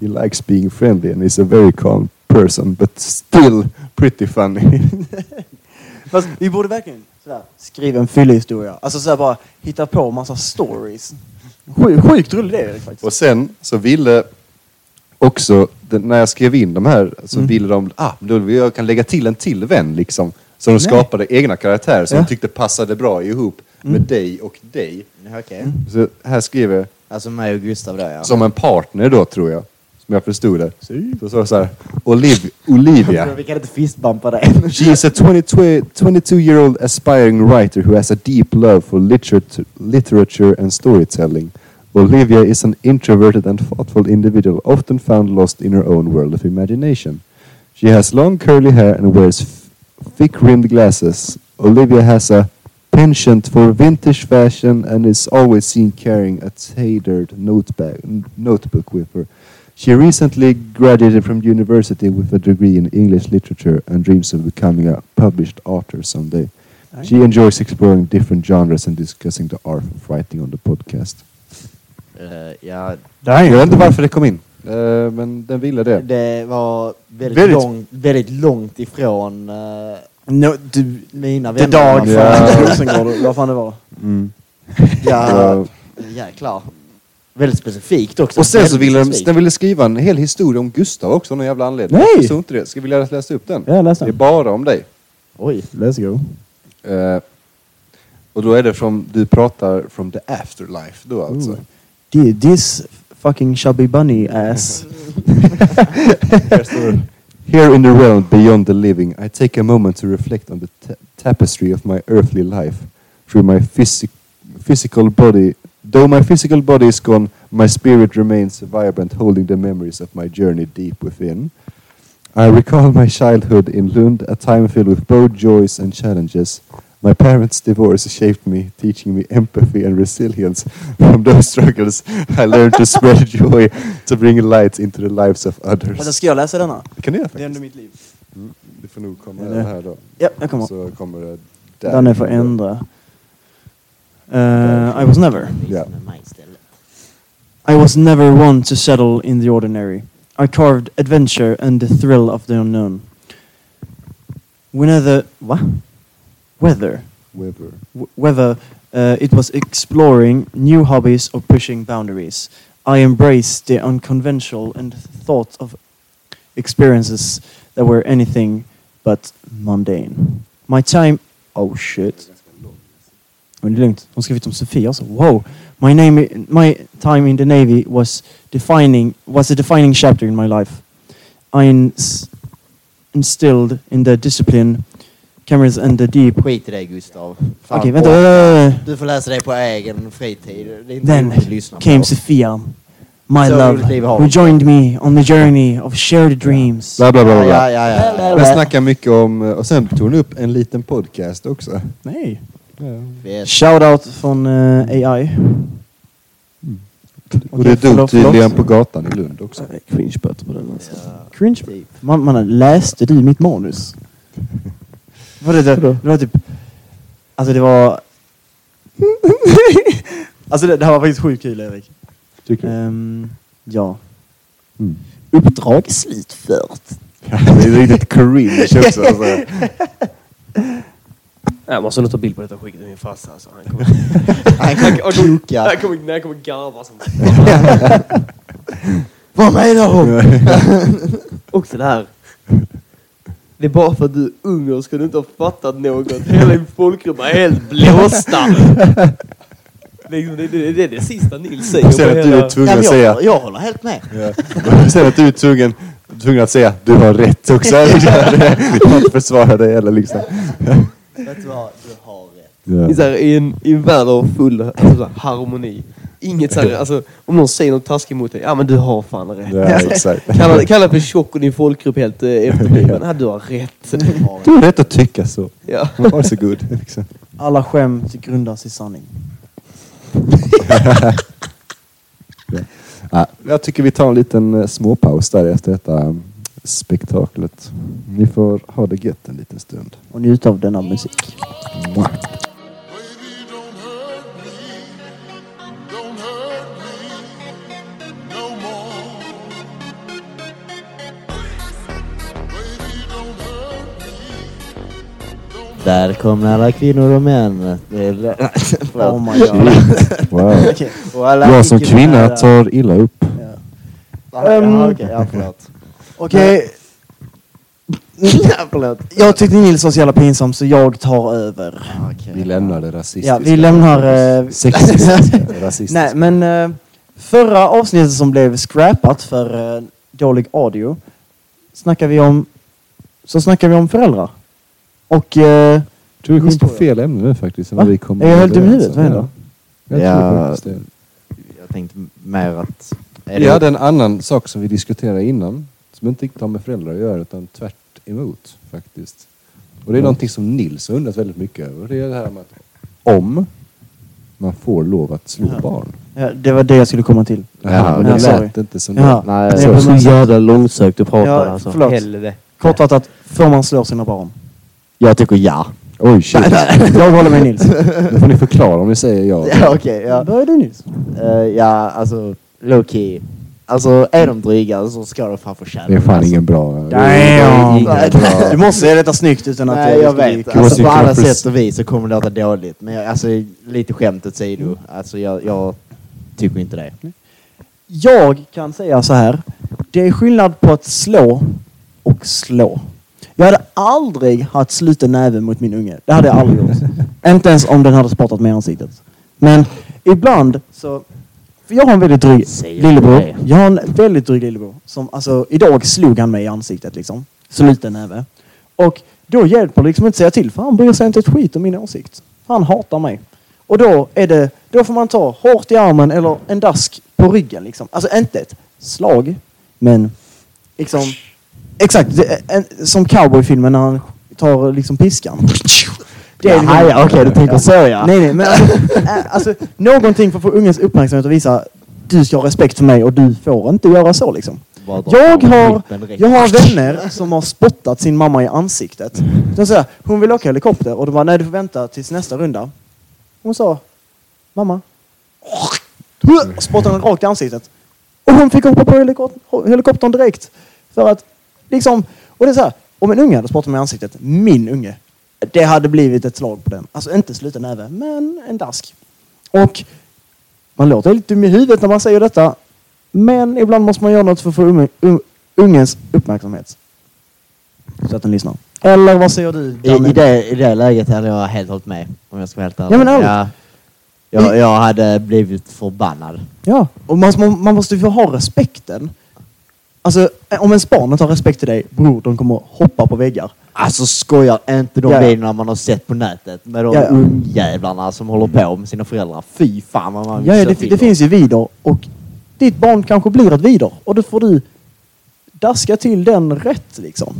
He likes being friendly and is a very calm person but still pretty funny. [laughs] Fast vi borde verkligen sådär, skriva en fyllehistoria. Alltså sådär bara hitta på massa stories. Sjukt, sjukt rolig idé Erik faktiskt. Och sen så ville också, när jag skrev in de här, så Mm. ville de, ah, då vill jag kan lägga till en till vän liksom. Så de Nej. skapade egna karaktärer som Ja. de tyckte passade bra ihop med Mm. dig och dig. Okej. Så här skriver jag, Alltså mig och Gustav då ja. som en partner då tror jag. Som jag förstod det. Så står det så här, Oliv, Olivia. Vi kan inte fistbumpa det. She is a 22, 22 year old aspiring writer who has a deep love for literature, literature and storytelling. Olivia is an introverted and thoughtful individual, often found lost in her own world of imagination. She has long curly hair and wears thick rimmed glasses. Olivia has a penchant for vintage fashion and is always seen carrying a tailored notebook with her. She recently graduated from university with a degree in English literature and dreams of becoming a published author someday. She enjoys exploring different genres and discussing the art of writing on the podcast. Eh, ja, Jag vet inte varför det kom in, eh, men den ville det. det var väldigt, Väldigt- Långt, väldigt långt ifrån eh, No, du, mina The vänner. Dog Ja. [laughs] Rosengård, vad fan det var. Mm. Ja, [laughs] Ja. jäklar. Väldigt specifikt också. Och sen så ville de, specifikt. den ville skriva en hel historia om Gustav också, av någon jävla anledning. Nej! Jag förstod inte det. Ska vi läsa upp den? Ja, läs Det är den. bara om dig. Oj. Let's go. Eh, och då är det från, du pratar from the afterlife då alltså. Thi- This fucking chubby bunny ass. Här står det, Here in the realm beyond the living, I take a moment to reflect on the ta- tapestry of my earthly life through my physic- physical body. Though my physical body is gone, my spirit remains vibrant, holding the memories of my journey deep within. I recall my childhood in Lund, a time filled with both joys and challenges. My parents' divorce shaped me, teaching me empathy and resilience. [laughs] From those struggles, I learned to spread [laughs] joy, to bring light into the lives of others. Ska jag läsa denna? Det kan du göra Det är ändå faktiskt. mitt liv. Mm. Det får nog komma Eller- här då. Ja, jag kommer. Så kommer det där. Danne får ändra. Uh, I was never. Ja. Med mig istället. I was never one to settle in the ordinary. I carved adventure and the thrill of the unknown. Whenever, what? Whether, Weber. w- whether uh, it was exploring new hobbies or pushing boundaries, I embraced the unconventional and thought of experiences that were anything but mundane. My time, oh shit. Men det är lugnt. Hon skrivit om Sofia också. Wow. My, name, my time in the Navy was defining was a defining chapter in my life. I ins- instilled in the discipline, cameras and the deep. Skit i det Gustav. Okej, orka. vänta, vänta. Du får läsa det på egen fritid. Det är inte Then came på. Sophia, my love, who joined me on the journey of shared dreams. Bla bla bla. Ja, bla. ja, ja. ja. Den snackar mycket om, och sen tog hon upp en liten podcast också. Nej. Shoutout från eh, AI. Och det dog tydligen på gatan i Lund också. Cringe-böter på den alltså. Ja, Cringe. typ. Man, man läste du mitt manus? [laughs] Vad det, det, var typ... Alltså det var... [laughs] alltså det, det här var faktiskt sjukt kul Erik. Tycker du? Ehm, ja. Mm. Uppdrag slutfört. Det är riktigt cringe också. Alltså. [laughs] Jag måste nog ta bild på detta skicka till min farsa. Alltså. Han kommer, [laughs] Han kan koka. han kommer, han kommer garva som [laughs] Vad menar hon? [laughs] Också det här. Det är bara för att du är ung och ska du inte ha fattat något. Hela din folkgrupp är helt blåsta. Det, det, det är det sista Nils säger. Och sen att du är tvungen Ja, att säga... jag, jag håller helt med. Ja. Och Sen att du är tvungen, tvungen att säga du har rätt också. Jag kan inte försvara dig heller liksom. Vet du vad? Du har rätt. Ja. I, så här, i, en, I en värld av full alltså, så här, harmoni. Inget så här, alltså, om någon säger något taskigt mot dig, ja men du har fan rätt. Ja, exakt. [laughs] Kalla, kalla för tjock och din folkgrupp helt eh, efterbliven. [laughs] Ja, du har rätt. Du har rätt att tycka så. Ja. Varsågod. [laughs] Liksom. Alla skämt grundas i sanning. Ja, jag tycker vi tar en liten eh, småpaus där efter detta um, spektaklet. Ni får ha det gött en liten stund. Och njut av denna musik. Mwah. Där kommer alla kvinnor och män. [laughs] Oh my god. Wow. [laughs] Alla Jag som kvinna tar illa upp. Ja, ja, okej, ja, förlåt. Okej, [laughs] förlåt. jag tyckte Nils var så jävla pinsam så jag tar över. Vi lämnar det rasistiska. Ja, vi lämnar... Eh, [laughs] Sexistiska, [laughs] rasistiska. Nej, men eh, förra avsnittet som blev scrappat för eh, dålig audio snackar vi om så snackar vi om föräldrar. Och eh, Jag tror vi kom Visst på fel ämne nu faktiskt. än Va? Vi kom Är jag helt dum i överens huvudet? om. Vad händer? Jag Ja. tror faktiskt det. Jag tänkte mer att... Är Vi det- hade en annan sak som vi diskuterade innan. Som inte riktigt har med föräldrar att göra utan tvärt emot faktiskt. Och det är någonting som Nils har undrat väldigt mycket över. Det är det här med att om man får lov att slå Ja. barn. ja, det var det jag skulle komma till. Ja, Ja, det lät inte som Ja. det. Nej, Det är så, på Så jävla långsökt du pratar Ja, alltså. förlåt. Helvete. Kortfattat, får man slå sina barn? jag tycker ja. Oj shit. Jag håller med Nils. Nu får ni förklara om ni säger ja. [laughs] Ja, okej. ja. Börjar du Nils? Eh, ja, alltså low key. Alltså är de dryga så ska de fan få känna Det är fan alltså. ingen bra... det Damn. är ingen bra- Du måste säga detta snyggt utan att Nej, det jag vet. kul. Alltså, på alla sätt och vis så kommer det låta dåligt. Men jag, alltså, lite skämt åsido. Alltså, jag, jag tycker inte det. Jag kan säga så här. Det är skillnad på att slå och slå. Jag hade aldrig haft sluten näve mot min unge. Det hade jag aldrig gjort. [laughs] Inte ens om den hade spottat mig i ansiktet. Men ibland så... För jag har en väldigt dryg Säger lillebror. Jag har en väldigt dryg lillebror. Som, alltså, idag slog han mig i ansiktet liksom. Sluten näve. Och då hjälper det liksom inte att säga till för han bryr sig inte ett skit om min åsikt. Han hatar mig. Och då är det, då får man ta hårt i armen eller en dask på ryggen liksom. Alltså inte ett slag, men liksom exakt en, som cowboyfilmen när han tar liksom piskan. [laughs] Det är Jaha, ja, okej, du tänker så ja. Nej, nej, men alltså, äh, [laughs] alltså någonting för att få ungens uppmärksamhet och visa du ska ha respekt för mig och du får inte göra så liksom. Jag har, jag har vänner som har spottat sin mamma i ansiktet. De säger, hon vill åka helikopter och de bara, nej du får vänta tills nästa runda. Hon sa, mamma. Spottade henne rakt i ansiktet. Och hon fick hoppa på helikop- helikoptern direkt. För att, liksom, och det är så här, om en unge hade spottat mig i ansiktet, min unge, det hade blivit ett slag på den. Alltså inte sluten näve, men en dask. Och man låter lite dum i huvudet när man säger detta. Men ibland måste man göra något för att få unge, un, ungens uppmärksamhet. Så att den lyssnar. Eller vad säger du? I, i, det, I det läget hade jag helt hållit med. Om jag ska vara helt ärlig. Ja, men ja, jag, jag hade blivit förbannad. Ja, och man, man, måste ju få ha respekten. Alltså, om barn inte har respekt till dig, bror, de kommer hoppa på väggar. Alltså skojar inte de Ja, ja. videorna man har sett på nätet med de Ja, ja. ungjävlarna som håller på med sina föräldrar. Fy fan vad man Ja, ja det, det finns ju vidor och ditt barn kanske blir ett vidor och då får du daska till den rätt liksom.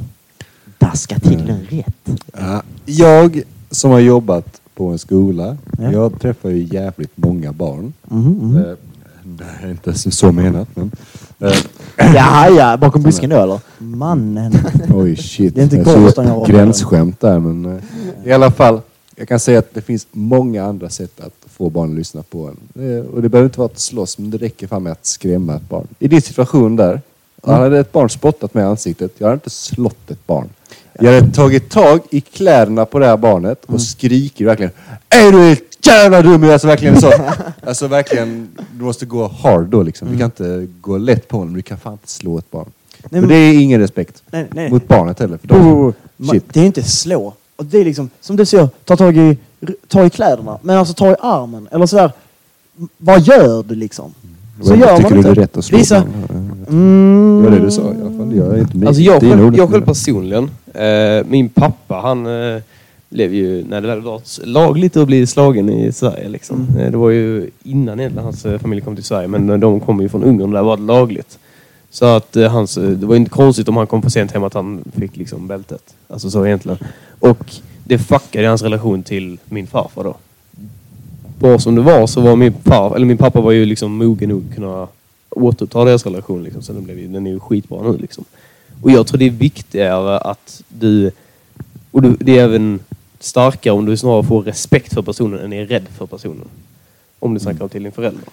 Daska till den rätt. Ja, jag som har jobbat på en skola, Ja. jag träffar ju jävligt många barn. Mhm, Eh, Det är inte så- så menat men... eh, Ja, ja, bakom busken då eller? Mannen. Oj shit. Det är inte Jag har. Gränsskämt där men... eh, I alla fall, jag kan säga att det finns många andra sätt att få barn att lyssna på en. Eh, Och det behöver inte vara att slåss men det räcker fan med att skrämma ett barn. I din situation där, Mm. hade ett barn spottat mig i ansiktet, jag hade inte slått ett barn. Jag hade tagit tag i kläderna på det här barnet och Mm. skrikit verkligen Är du helt jävla dum? Alltså verkligen så. [laughs] Alltså verkligen, du måste gå hard då liksom. Du kan inte gå lätt på honom. Du kan fan inte slå ett barn. Nej, Men men- det är ingen respekt Nej, nej. mot barnet heller. För Oh, de, Shit. Det är inte slå. Och det är liksom, som du säger, ta tag i, ta i kläderna. Men alltså ta i armen. Eller sådär. Vad gör du liksom? Så Vad- gör tycker man du inte. det är rätt att slå Visa. Mm. Det var det du sa i alla fall. Jag är inte med. Alltså jag själv, jag själv personligen, eh, min pappa han, eh, blev ju, när det väl var lagligt att bli slagen i Sverige liksom. Eh, Det var ju innan egentligen hans eh, familj kom till Sverige, men de kom ju från Ungern och där var det lagligt. Så att eh, hans, eh, det var inte konstigt om han kom för sent hem att han fick liksom bältet. Alltså så egentligen. Och det fuckade hans relation till min farfar då. Bra som det var så var min far, eller min pappa var ju liksom mogen nog att kunna återuppta deras relation liksom. Så den, blev, ju- den är ju skitbra nu liksom. Och jag tror det är viktigare att du, och det är även starkare om du snarare får respekt för personen än är rädd för personen. Om du snackar till din förälder.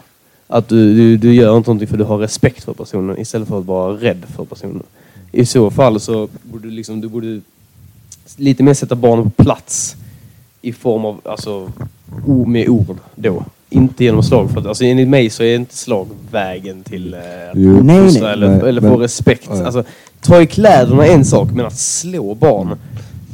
Att du, du, du gör inte någonting för du har respekt för personen istället för att vara rädd för personen. I så fall så borde du liksom, du borde lite mer sätta barnen på plats i form av, alltså, med ord då. Inte genom slag. För att, alltså, enligt mig så är inte slag vägen till eh, att Jo. Nej, uppfostra nej. eller, Nej, eller få respekt. Alltså, ta i kläderna är en sak, men att slå barn,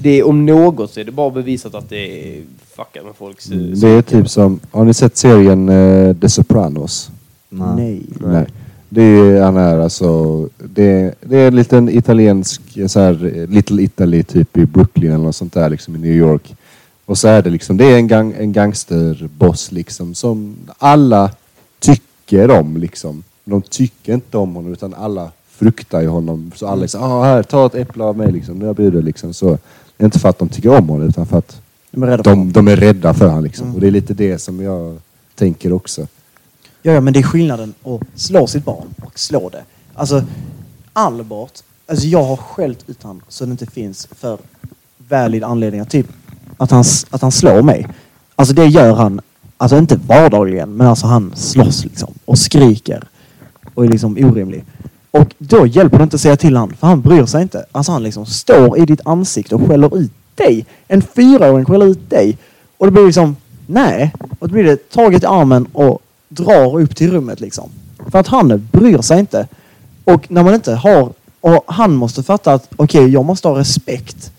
det är om något så är det bara bevisat att det är fuckat med folks... eh, Det är typ som, har ni sett serien eh, The Sopranos? Nej. Nej. Det är, han är alltså, det, det är en liten italiensk, så här, Little Italy typ i Brooklyn eller något sånt där liksom i New York. Och så är det liksom, det är en, gang, en gangsterboss liksom som alla tycker om liksom. De tycker inte om honom utan alla fruktar ju honom. Så alla så ah, här, ta ett äpple av mig liksom, nu jag bjuder liksom. Så, inte för att de tycker om honom utan för att De är rädda för de, de är rädda för honom liksom. Mm. Och det är lite det som jag tänker också. Ja, ja, men det är skillnaden att slå sitt barn och slå det. Alltså, Albert, alltså jag har skällt ut han så det inte finns för valid anledningar. Typ att han, att han slår mig. Alltså det gör han, alltså inte vardagligen, men alltså han slåss liksom och skriker och är liksom orimlig. Och då hjälper det inte att säga till han, för han bryr sig inte. Alltså han liksom står i ditt ansikte och skäller ut dig. En fyraåring skäller ut dig. Och det blir liksom, nej. Och då blir det taget i armen och drar upp till rummet liksom. För att han bryr sig inte. Och när man inte har, och han måste fatta att okej, jag måste ha respekt.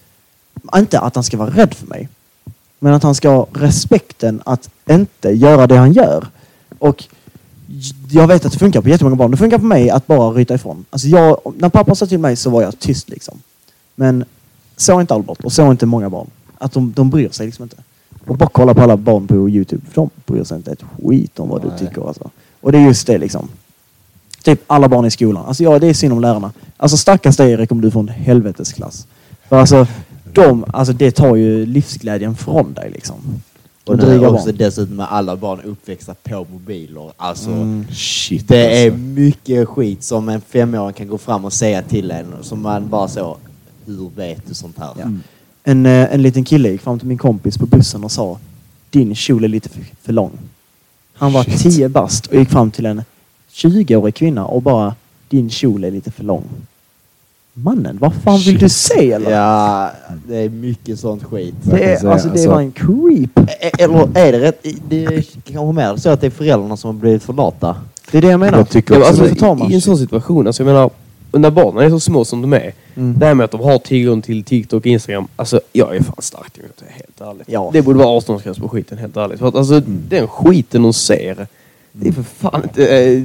Inte att han ska vara rädd för mig. Men att han ska ha respekten att inte göra det han gör. Och jag vet att det funkar på jättemånga barn. Det funkar på mig att bara ryta ifrån. Alltså jag, när pappa sa till mig så var jag tyst liksom. Men så är inte Albert och så är inte många barn. Att de, de bryr sig liksom inte. Och bara kolla på alla barn på Youtube. För de bryr sig inte ett skit om vad Nej. du tycker alltså. Och det är just det liksom. Typ alla barn i skolan. Alltså ja, det är synd om lärarna. Alltså stackars dig Erik om du får en helvetesklass. För alltså, de, alltså det tar ju livsglädjen från dig liksom. Och nu dryga också barn. dessutom med alla barn uppväxta på mobiler. Alltså, Mm. Shit det är alltså. mycket skit som en femåring kan gå fram och säga till en. Som man bara så, hur vet du sånt här? Ja. En, eh, en liten kille gick fram till min kompis på bussen och sa din kjol är lite för, för lång. Han var Shit. 10 bast och gick fram till en 20-årig kvinna och bara din kjol är lite för lång. Mannen, vad fan vill du säga eller? Ja, det är mycket sånt skit. Det, är, alltså, det Alltså- var en creep. E- Eller är det rätt? Det är kanske mer så att det är föräldrarna som har blivit för lata. Det är det jag menar. Jag tycker Ja, också alltså, det. man I en sån situation, alltså jag menar, när barnen är så små som de är, Mm. det här med att de har tillgång till TikTok och Instagram, alltså jag är fan starkt emot det, helt ärligt. Ja. Det borde vara 18-årsgräns på skiten, helt ärligt. För att alltså, den skiten de ser, det är för fan inte eh,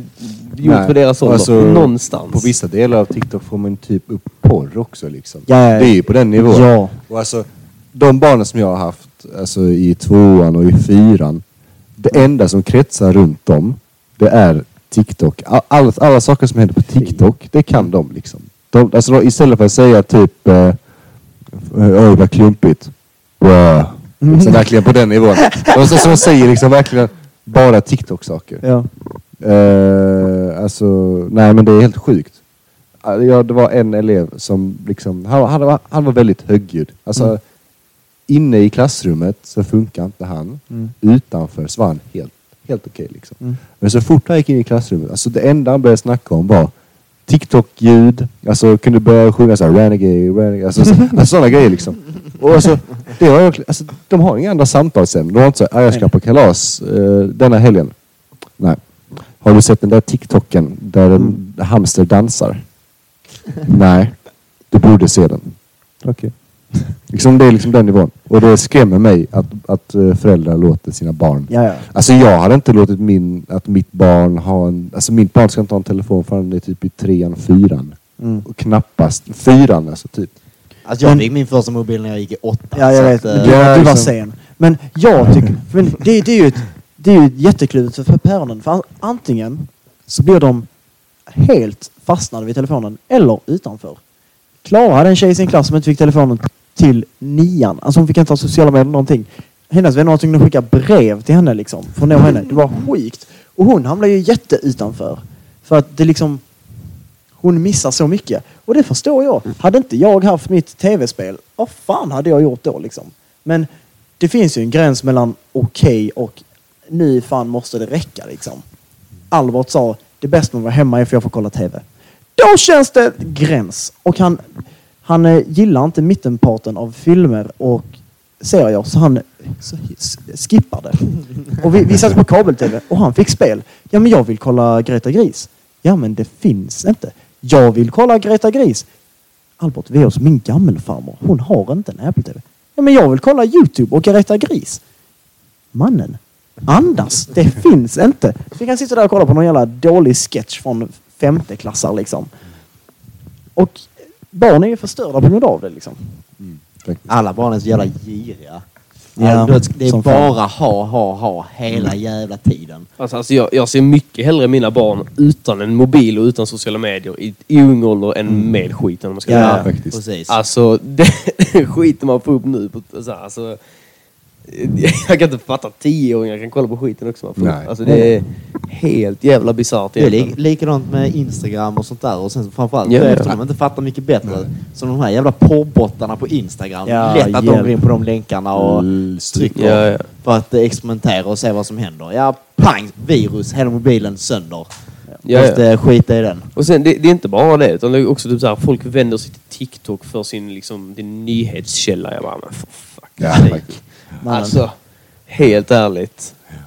gjort Nej, för deras ålder. alltså, Någonstans. På vissa delar av TikTok får man typ upp porr också liksom. Ja, ja, ja. Det är ju på den nivån. Ja. Och alltså, de barnen som jag har haft alltså, i tvåan och i fyran. Det enda som kretsar runt dem, det är TikTok. All, alla, alla saker som händer på TikTok, det kan de liksom. De, alltså, de, istället för att säga typ eh, Oj vad klumpigt. Wow. Så verkligen på den nivån. De, så, så de säger liksom verkligen bara TikTok-saker. Ja. Eh, alltså, nej men det är helt sjukt. Eh, Ja, det var en elev som liksom, han, han, var, han var väldigt högljudd. Alltså, Mm. inne i klassrummet så funkar inte han. Mm. Utanför så var han helt, helt okej liksom. Mm. Men så fort han gick in i klassrummet, alltså det enda han började snacka om var TikTok-ljud, alltså kunde börja sjunga såhär renegade, renegade, alltså, så, [laughs] alltså sådana grejer liksom. Och alltså, det var, verkligen- alltså, de har inga andra samtalsämnen. De har inte såhär, "Ah, jag ska på kalas eh, denna helgen. Nej. Har du sett den där TikToken där en hamster dansar? Nej. Du borde se den. Okej. Liksom det är liksom den nivån. Och det skrämmer mig att, att eh, föräldrar låter sina barn Ja, ja. Alltså jag hade inte låtit min, att mitt barn ha en, alltså mitt barn ska inte ha en telefon förrän det är typ i trean, fyran. Mm. Och knappast fyran alltså typ. Alltså jag Men- fick min första mobil när jag gick i åtta. Ja, jag vet. att, Men eh, Ja, du var liksom. sen. Men jag tycker... [laughs] För det, det är ju ett, det är ju ett jättekluvet för, päronen. För an- antingen så blir de helt fastnade vid telefonen eller utanför. Klara hade en tjej i sin klass som inte fick telefonen till nian. Alltså hon fick inte ha sociala medier någonting. Hennes vänner var tvungna att skicka brev till henne liksom. För att nå henne. Det var sjukt. Och hon hamnade ju jätteutanför. För att det liksom... Hon missar så mycket. Och det förstår jag. Hade inte jag haft mitt tv-spel, vad fan hade jag gjort då liksom? Men det finns ju en gräns mellan okej och nu fan måste det räcka liksom. Albert sa, det bästa med att vara hemma är för jag får kolla tv. Då känns det gräns. Och han, han eh, gillar inte mittenparten av filmer och serier så han så, s- skippar det. [laughs] Och vi, vi satt på kabel-tv och han fick spel. Ja men jag vill kolla Greta Gris. Ja men det finns inte. Jag vill kolla Greta Gris. Albert, vi är hos min gammelfarmor. Hon har inte en Apple-TV. Ja men jag vill kolla Youtube och Greta Gris. Mannen, andas. Det finns inte. Så vi kan sitta där och kolla på någon jävla dålig sketch från femteklassare liksom. Och barn är ju förstörda på grund av det liksom. Faktiskt. Alla barn är så jävla giriga. Ja, Ja, det är fan. bara ha, ha, ha hela jävla tiden. Alltså, alltså jag, jag ser mycket hellre mina barn utan en mobil och utan sociala medier i, i ung ålder än med skiten om man ska Ja, ärlig. faktiskt. Precis. Alltså, [laughs] den skiten man får upp nu. På, alltså, alltså, [laughs] jag kan inte fatta att tioåringar kan kolla på skiten också. Man får Nej. upp. Alltså, det är helt jävla bisarrt Det är li egentligen. likadant med Instagram och sånt där. Och sen framförallt Ja, ja. eftersom de inte fattar mycket bättre. Som de här jävla porrbottarna på Instagram. Ja, Lätt att de hjälp. går in på de länkarna och Mm, trycker. Ja, ja. För att eh, experimentera och se vad som händer. Ja, pang! Virus. Hela mobilen sönder. Ja, Måste ja. skita i den. Och sen, det, det är inte bara det, utan det är också typ så här, folk vänder sig till TikTok för sin liksom, din nyhetskälla. Jag bara, men för fuck Ja, faktiskt. Mannen. Alltså, helt ärligt. Ja.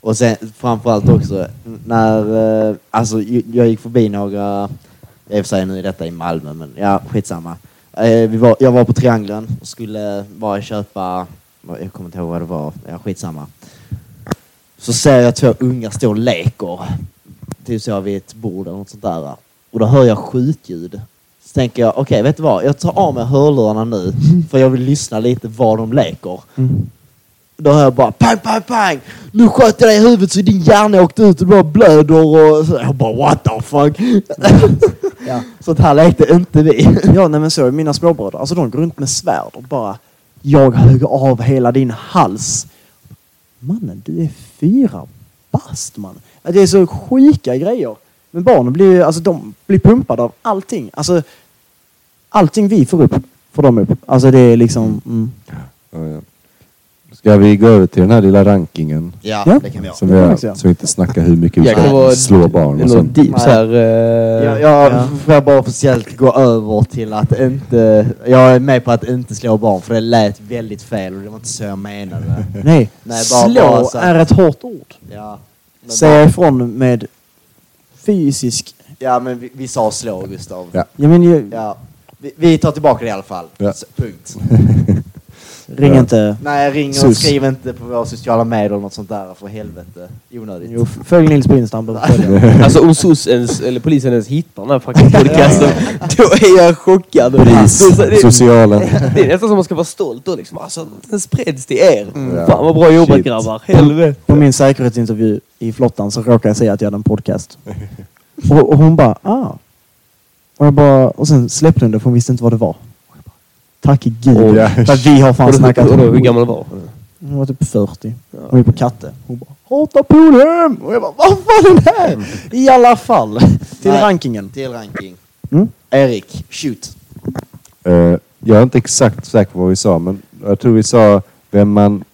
Och sen framförallt också när, eh, alltså jag gick förbi några, i och för sig nu är detta i Malmö men ja skitsamma. Eh, vi var, jag var på Triangeln och skulle bara köpa, jag kommer inte ihåg vad det var, ja skitsamma. Så ser jag två unga stå och leker, typ så vid ett bord eller något sånt där. Och då hör jag skjutljud. Så tänker jag, okej vet du vad, jag tar av mig hörlurarna nu för jag vill lyssna lite vad de leker. Mm. Då hör jag bara pang, pang, pang! Nu sköt jag dig i huvudet så din hjärna åkte ut och du bara blöder och så jag bara what the fuck? Ja. Sånt här lekte inte vi. Ja, nej men så är mina småbröder. Alltså de går runt med svärd och bara Jag högg av hela din hals. Mannen, du är fyra bast man. Det är så sjuka grejer. Men barnen blir ju- alltså de blir pumpade av allting. Alltså allting vi får upp får de upp. Alltså det är liksom... Mm. Ja, ja. Ska vi gå över till den här lilla rankingen? Ja, Ja. det kan vi göra. Som vi säga. så vi inte snackar hur mycket vi Jag kan ska vara- slå barn och sånt. deep så här... Ja, eh, jag Ja. får jag bara officiellt gå över till att inte... Jag är med på att inte slå barn för det lät väldigt fel och det var inte så jag menade. [laughs] Nej, Nej, bara- slå bara så- är ett hårt ord. Ja, Säga ifrån med fysisk... ja, men vi, vi sa slå Gustav. Ja. Ja men ju, Ja. Vi, vi tar tillbaka det i alla fall. Ja. S- Punkt. [laughs] ring Ja. inte. Nej, ring och Sus. skriv inte på våra sociala medier eller något sånt där för helvete. Onödigt. Jo, följ Nils på följa. [laughs] Alltså om SOS ens, eller polisen ens hittar den här fucking podcasten, då är jag chockad. Polis, Det, är så- det, socialen. det är nästan som man ska vara stolt då liksom. Alltså, den spreds till er. Ja. Fan vad bra jobbat Shit. grabbar. Helvete. På min säkerhetsintervju i flottan så råkade jag säga att jag hade en podcast. Och, och hon bara, ah. Och, jag bara, och sen släppte hon det för hon visste inte vad det var. Bara, Tack gud. Oj. För att vi har fan Och snackat om hur gammal var hon? Hon var typ 40. Hon är på katte. Hon bara, hatar Polhem! Och jag bara, vad fan är det här? I alla fall, till Nej. rankingen. Till ranking. Mm. Erik, shoot. Eh, jag är inte exakt säker på vad vi sa, men jag tror vi sa vem man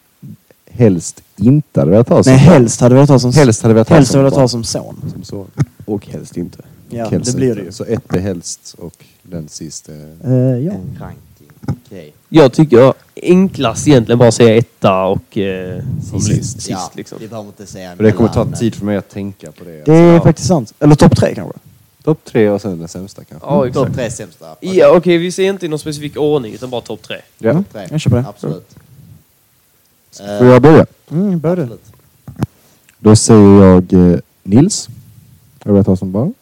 helst inte hade velat ha som Nej, helst hade velat ha som, Helst hade velat ha helst som hade vi velat barn. ha som son. Som son. Och helst inte. Ja, det blir det ju. Så ett är helst och den sista är... Eh, ja. En ranking. Okej. Jag tycker enklast egentligen bara säga etta och eh, Sist. sist, sist ja, liksom. Vi behöver inte säga För det kommer ta tid för mig att tänka på det. Det är Ja. faktiskt sant. Eller topp tre kanske. Topp tre och sen den sämsta kanske. Ja, exakt. Topp tre sämsta. Ja, okej, vi ser inte i någon specifik ordning utan bara topp tre. Ja. Mm. Tre. Jag köper det. Absolut. Får jag börja? Mm, börja. Då säger jag eh, Nils. Du velat ha som barn?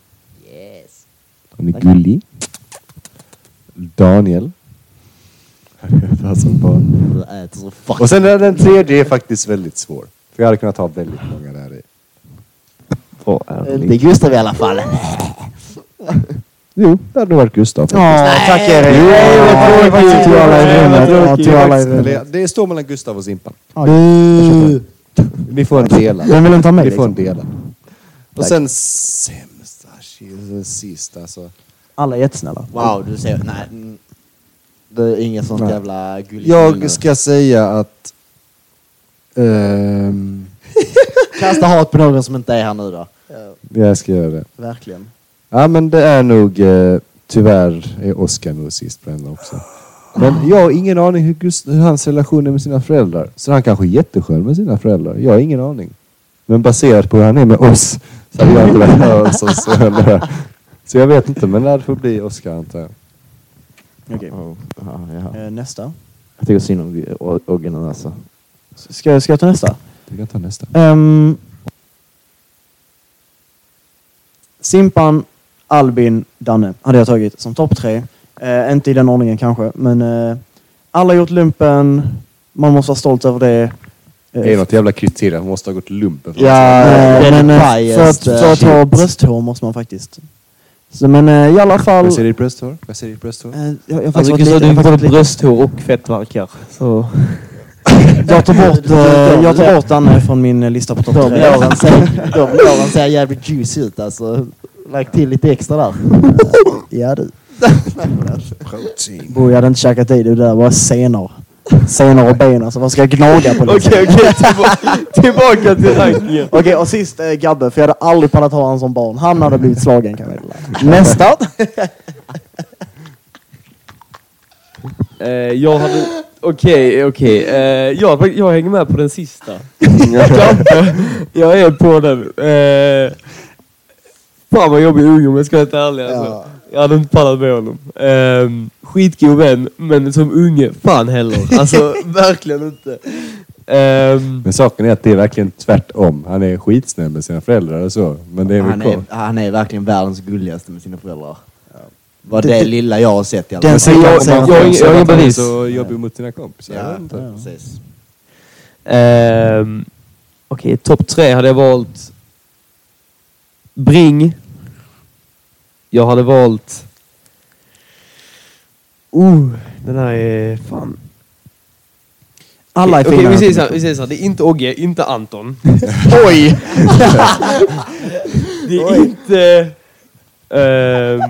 Han är Tack. gullig. Daniel. Är äter så. Och sen den, den tredje är faktiskt väldigt svår. För jag hade kunnat ha väldigt många där i. Bra ärlig. Inte Gustav i alla fall. Jo, det hade nog varit Gustav. Ja, tack Erik. Jo, vad faktiskt i rummet. I rummet. Det står mellan Gustav och Simpan. Bu! Ni får en dela. Vem vill inte ha med Ni får en liksom? dela. Och sen shit, sist alltså. Alla är jättesnälla. Wow, du ser. Nej. Det är inget sånt Nej. jävla gulligt. Jag ska säga att... ehm, [laughs] Kasta hat på någon som inte är här nu då. jag ska göra det. Verkligen. Ja men det är nog... Eh, tyvärr är Oskar nog sist på den också. Men jag har ingen aning hur, Gust- hur hans relation är med sina föräldrar. Så han kanske är jätteskön med sina föräldrar. Jag har ingen aning. Men baserat på hur han är med oss hade jag inte velat höra [laughs] så, så, så jag vet inte, men det får bli Oskar antar jag. Okej. Oh, ja, ja. Eh, Nästa. Jag tycker synd om O- Ogge nu alltså. Ska, ska jag ta nästa? Vi kan ta nästa. Ehm, Simpan, Albin, Danne hade jag tagit som topp tre. Eh, inte i den ordningen kanske, men eh, alla gjort lumpen. Man måste vara stolt över det. Eh, Det är något jävla kriterium. Han måste ha gått lumpen. för Ja, att- det är men eh, för att, för att ha brösthår måste man faktiskt. Så, men eh, i alla fall... Vad säger ditt brösthår? Vad säger ditt brösthår? Jag, jag, Alltså Gustav, lite- du har både brösthår och fettverkar. Så... [laughs] jag tar bort, [laughs] jag tar bort Danne från min lista på topp De tre. låren ser, [laughs] de låren ser jävligt juicy ut alltså. Lägg till lite extra där. Ja du. Protein. Bo, jag hade inte käkat i det, det där var senor. Senor och ben alltså, vad ska jag gnaga på liksom? Okej, okej. tillbaka- [laughs] Tillbaka till rankingen. Okej, och sist eh, Gabbe, för jag hade aldrig pallat ha honom som barn. Han hade blivit slagen kan jag meddela. [laughs] Nästa! Eh, jag hade... Okej, okej. Eh, jag, jag hänger med på den sista. [laughs] Gabbe, jag är på den. Eh, fan vad jobbig unge om jag ska vara helt ärlig. Alltså. Ja. Jag hade inte pallat med honom. Eh, skitgod vän, men som unge, fan heller. Alltså verkligen inte. Ehm, Men saken är att det är verkligen tvärtom. Han är skitsnäll med sina föräldrar och så. Men det är Han är, han är verkligen världens gulligaste med sina föräldrar. Vad det, lilla jag har sett i alla Den fall. Sen jag- jag- jag- jag har att han är bevis. så jobbig mot sina kompisar. Jag Ja, inte. precis. Ehm, Okej, topp tre hade jag valt Bring. Jag hade valt... Uh, den här är fan... Alla är Okej, fina. vi säger så här, vi säger så här, det är inte Ogge, inte Anton. [laughs] Oj! [laughs] Det är inte... ehm,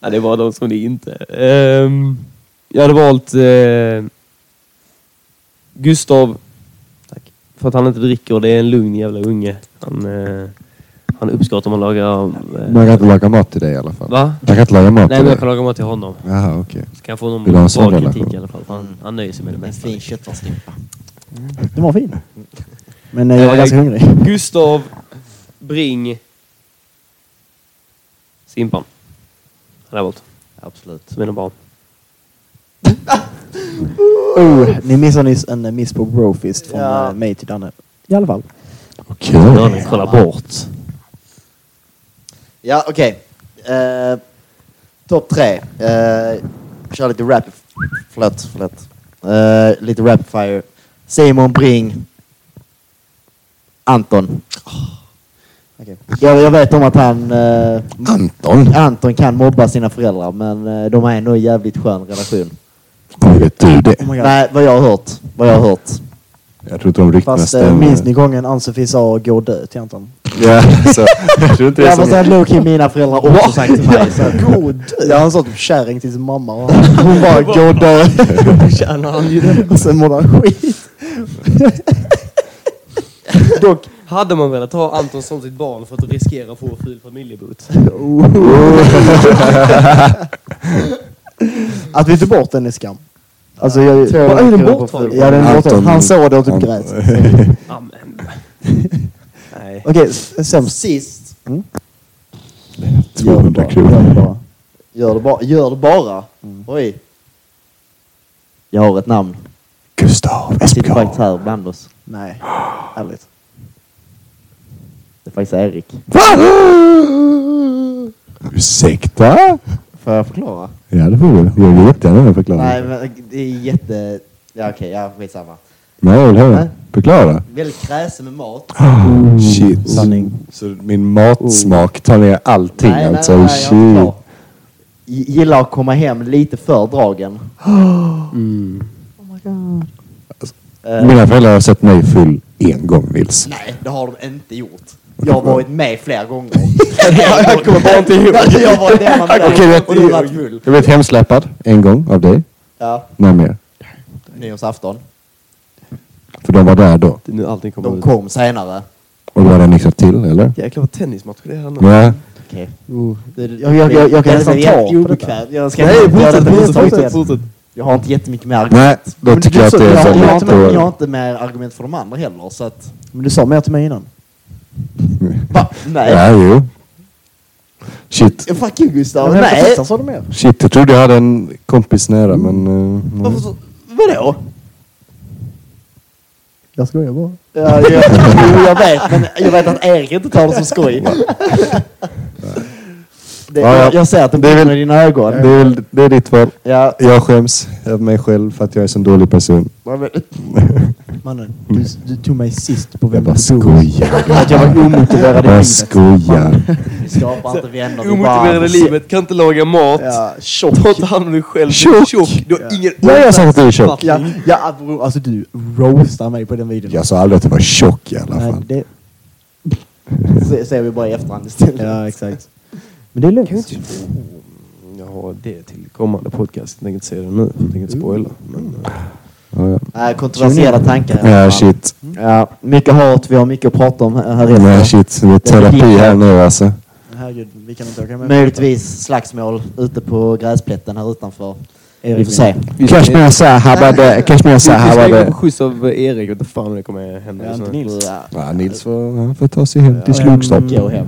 ja, det var de som det inte. Ehm, jag hade valt eh, Gustav. Tack. För att han inte dricker och det är en lugn jävla unge. Han, eh, han uppskattar om man lagar... Eh, Man kan inte laga mat till dig i alla fall. va? Man kan inte laga mat Nej, till men jag dig. kan laga mat till honom. Jaha, okej. Så kan jag få någon Vill du ha en sån bra relation? kritik i alla fall. Han, han nöjer sig med det En mesta. fin köttfärsslimpa. Den var fin. Men eh, jag var Eh, ganska hungrig. Gustav, Bring, Simpan. Han har valt. Absolut. Som mina barn. [laughs] Oh, ni missade nyss en eh, miss på brofist från Ja. eh, mig till Danne. I alla fall. Okej. Ni kollar bort. Ja, okej. Eh, Topp tre. Uh, kör lite rap... Förlåt, förlåt. Eh, lite rapid fire. Simon Bring. Anton. Okej. Jag, jag vet om att han... eh, Anton? Anton kan mobba sina föräldrar, men eh, de har ändå en jävligt skön relation. Vet du det? Oh. Nej, vad jag har hört. Vad jag har hört. Jag tror inte de ryktena Fast stämmer. minns ni gången Ann-Sofie sa gå och dö till Anton? Ja, [laughs] så, jag tror inte det är Ja, fast som... det har low-key mina föräldrar också sagt till mig. Så. Gå och dö? Ja, han sa typ kärring till sin mamma och hon bara gå och dö. Tjänar han ju det. Och sen mådde han skit. [laughs] Dock hade man velat ha Anton som sitt barn för att riskera att få ful familjebot. [laughs] Att vi tog bort den är skam. Alltså, jag, Två Vad är den veckor på borttagen? ja, den är borta. Han såg det och typ grät. Amen. Nej. Okej, sämst. Sist. Mm. 200 Gör det kronor. bara. Gör det, ba- gör det bara. Oj. Jag har ett namn. Gustav Jag sitter SPK. faktiskt här bland oss. Nej, [gasps] ärligt. Det är faktiskt Erik. Ursäkta? Får jag förklara? Ja, det får du. Jag vill jättegärna förklara. Nej, men det är jätte... Ja, okej, ja, skitsamma. Nej, jag vill höra. Nej. Förklara. Väldigt kräsen med mat. Shit. Sanning. Så min matsmak tar ner allting nej, nej, alltså? nej, nej, jag är Shit. Gillar att komma hem lite för dragen. [gasps] Mm. Eh, Mina föräldrar har sett mig full en gång Nils. Nej, det har de inte gjort. Jag har varit med flera gånger. [laughs] Jag kommer bara inte ihåg. [laughs] jag har varit hemma med [laughs] Okej, dig vet- och du har varit full. Jag blev hemsläpad en gång av dig. Ja, När mer? nyårsafton. För de var där då. Det är nu allting kommer De ut. kom senare. Och då hade jag nyktrat till, eller? Jäklar vad tennismatch det är här nu. Ja. Okej. Oh. Jag, jag- jag- jag kan det nästan är ta på detta. obekvämt. Jag ska Nej, inte göra fortsätt, detta fortsätt, misstaget fortsätt, igen. fortsätt. Jag har inte jättemycket mer argument. Nej, då Men tycker du jag att sa- det är Jag, jag, har inte, jag lite... har inte mer argument för de andra heller, så att... Men du sa mer till mig innan. Va? Nej. Ja, jo. Shit. Fuck you Gustav. Nej. Nej. sa du mer. Shit, jag trodde jag hade en kompis nära, men... Uh, Varför så? Vadå? Jag skojar bara. Ja, jag, [laughs] jo, jag vet, men jag vet att Erik inte tar det som skoj. [laughs] Det, Ja, ja. jag, jag ser att det Det är väl- brinner i dina ögon. det, är, väl- det är ditt val. Ja, Jag skäms över mig själv för att jag är en sån dålig person. [laughs] Mannen, du, du tog mig sist på Jag vem bara du bor. skojar. [laughs] Att jag var omotiverad i Jag livet. skojar. vi [laughs] skapar inte vänner. vi Omotiverade bara- livet, kan inte laga mat. Ja, Ta tjock. inte hand om dig själv. Tjock. Tjock. Du har ingen Ja, jag sagt att du är tjock. Ja, ja, bro, alltså du roastar mig på den videon. Jag sa aldrig att du var tjock i alla Nej, fall. det, Se- ser vi bara i efterhand istället. ja, exakt. Men det är lugnt. Kan inte... Jag har det till kommande podcast. Jag tänker inte säga det nu, jag tänker inte spoila. Men, eh, Ja, ja. Nej, kontroversiella tankar. Ja, shit. Ja, mycket hat, vi har mycket att prata om här efter. Nej, shit. Det är terapi här nu alltså. Herregud, vi kan inte åka med. Möjligtvis slagsmål ute på gräsplätten här utanför. Erik Vi får se. Kashmir Sahabade, Kashmir Vi ska gå på Sahabade. skjuts av Erik. Inte fan det kommer hända. Ja, inte. Nils. Ja. Ja, Nils får, han får ta sig hem till Ja, Slugstad. Gå hem.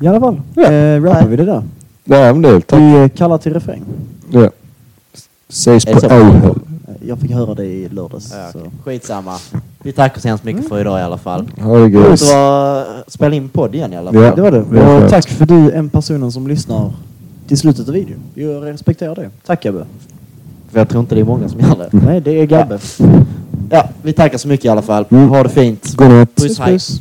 I alla fall, eh, rappar vi det där. Ja, men det är tack. Vi eh, kallar till refräng. Ja. Är på det så? åhör. Eh, Jag fick höra det i lördags. Ja, så. okej. Skitsamma. Vi tackar så hemskt mycket för idag i alla fall. Ha det Roligt gött. att vara- spela in podd igen i alla fall. Ja. Det var det. det är Och skönt. tack för du, en personen som lyssnar till slutet av videon. Jag respekterar det. Tack Gabbe. För jag tror inte det är många som gör det. Nej, det är Gabbe. Ja, vi tackar så mycket i alla fall. Mm. Ha det fint. Godnatt. Puss, hej. puss.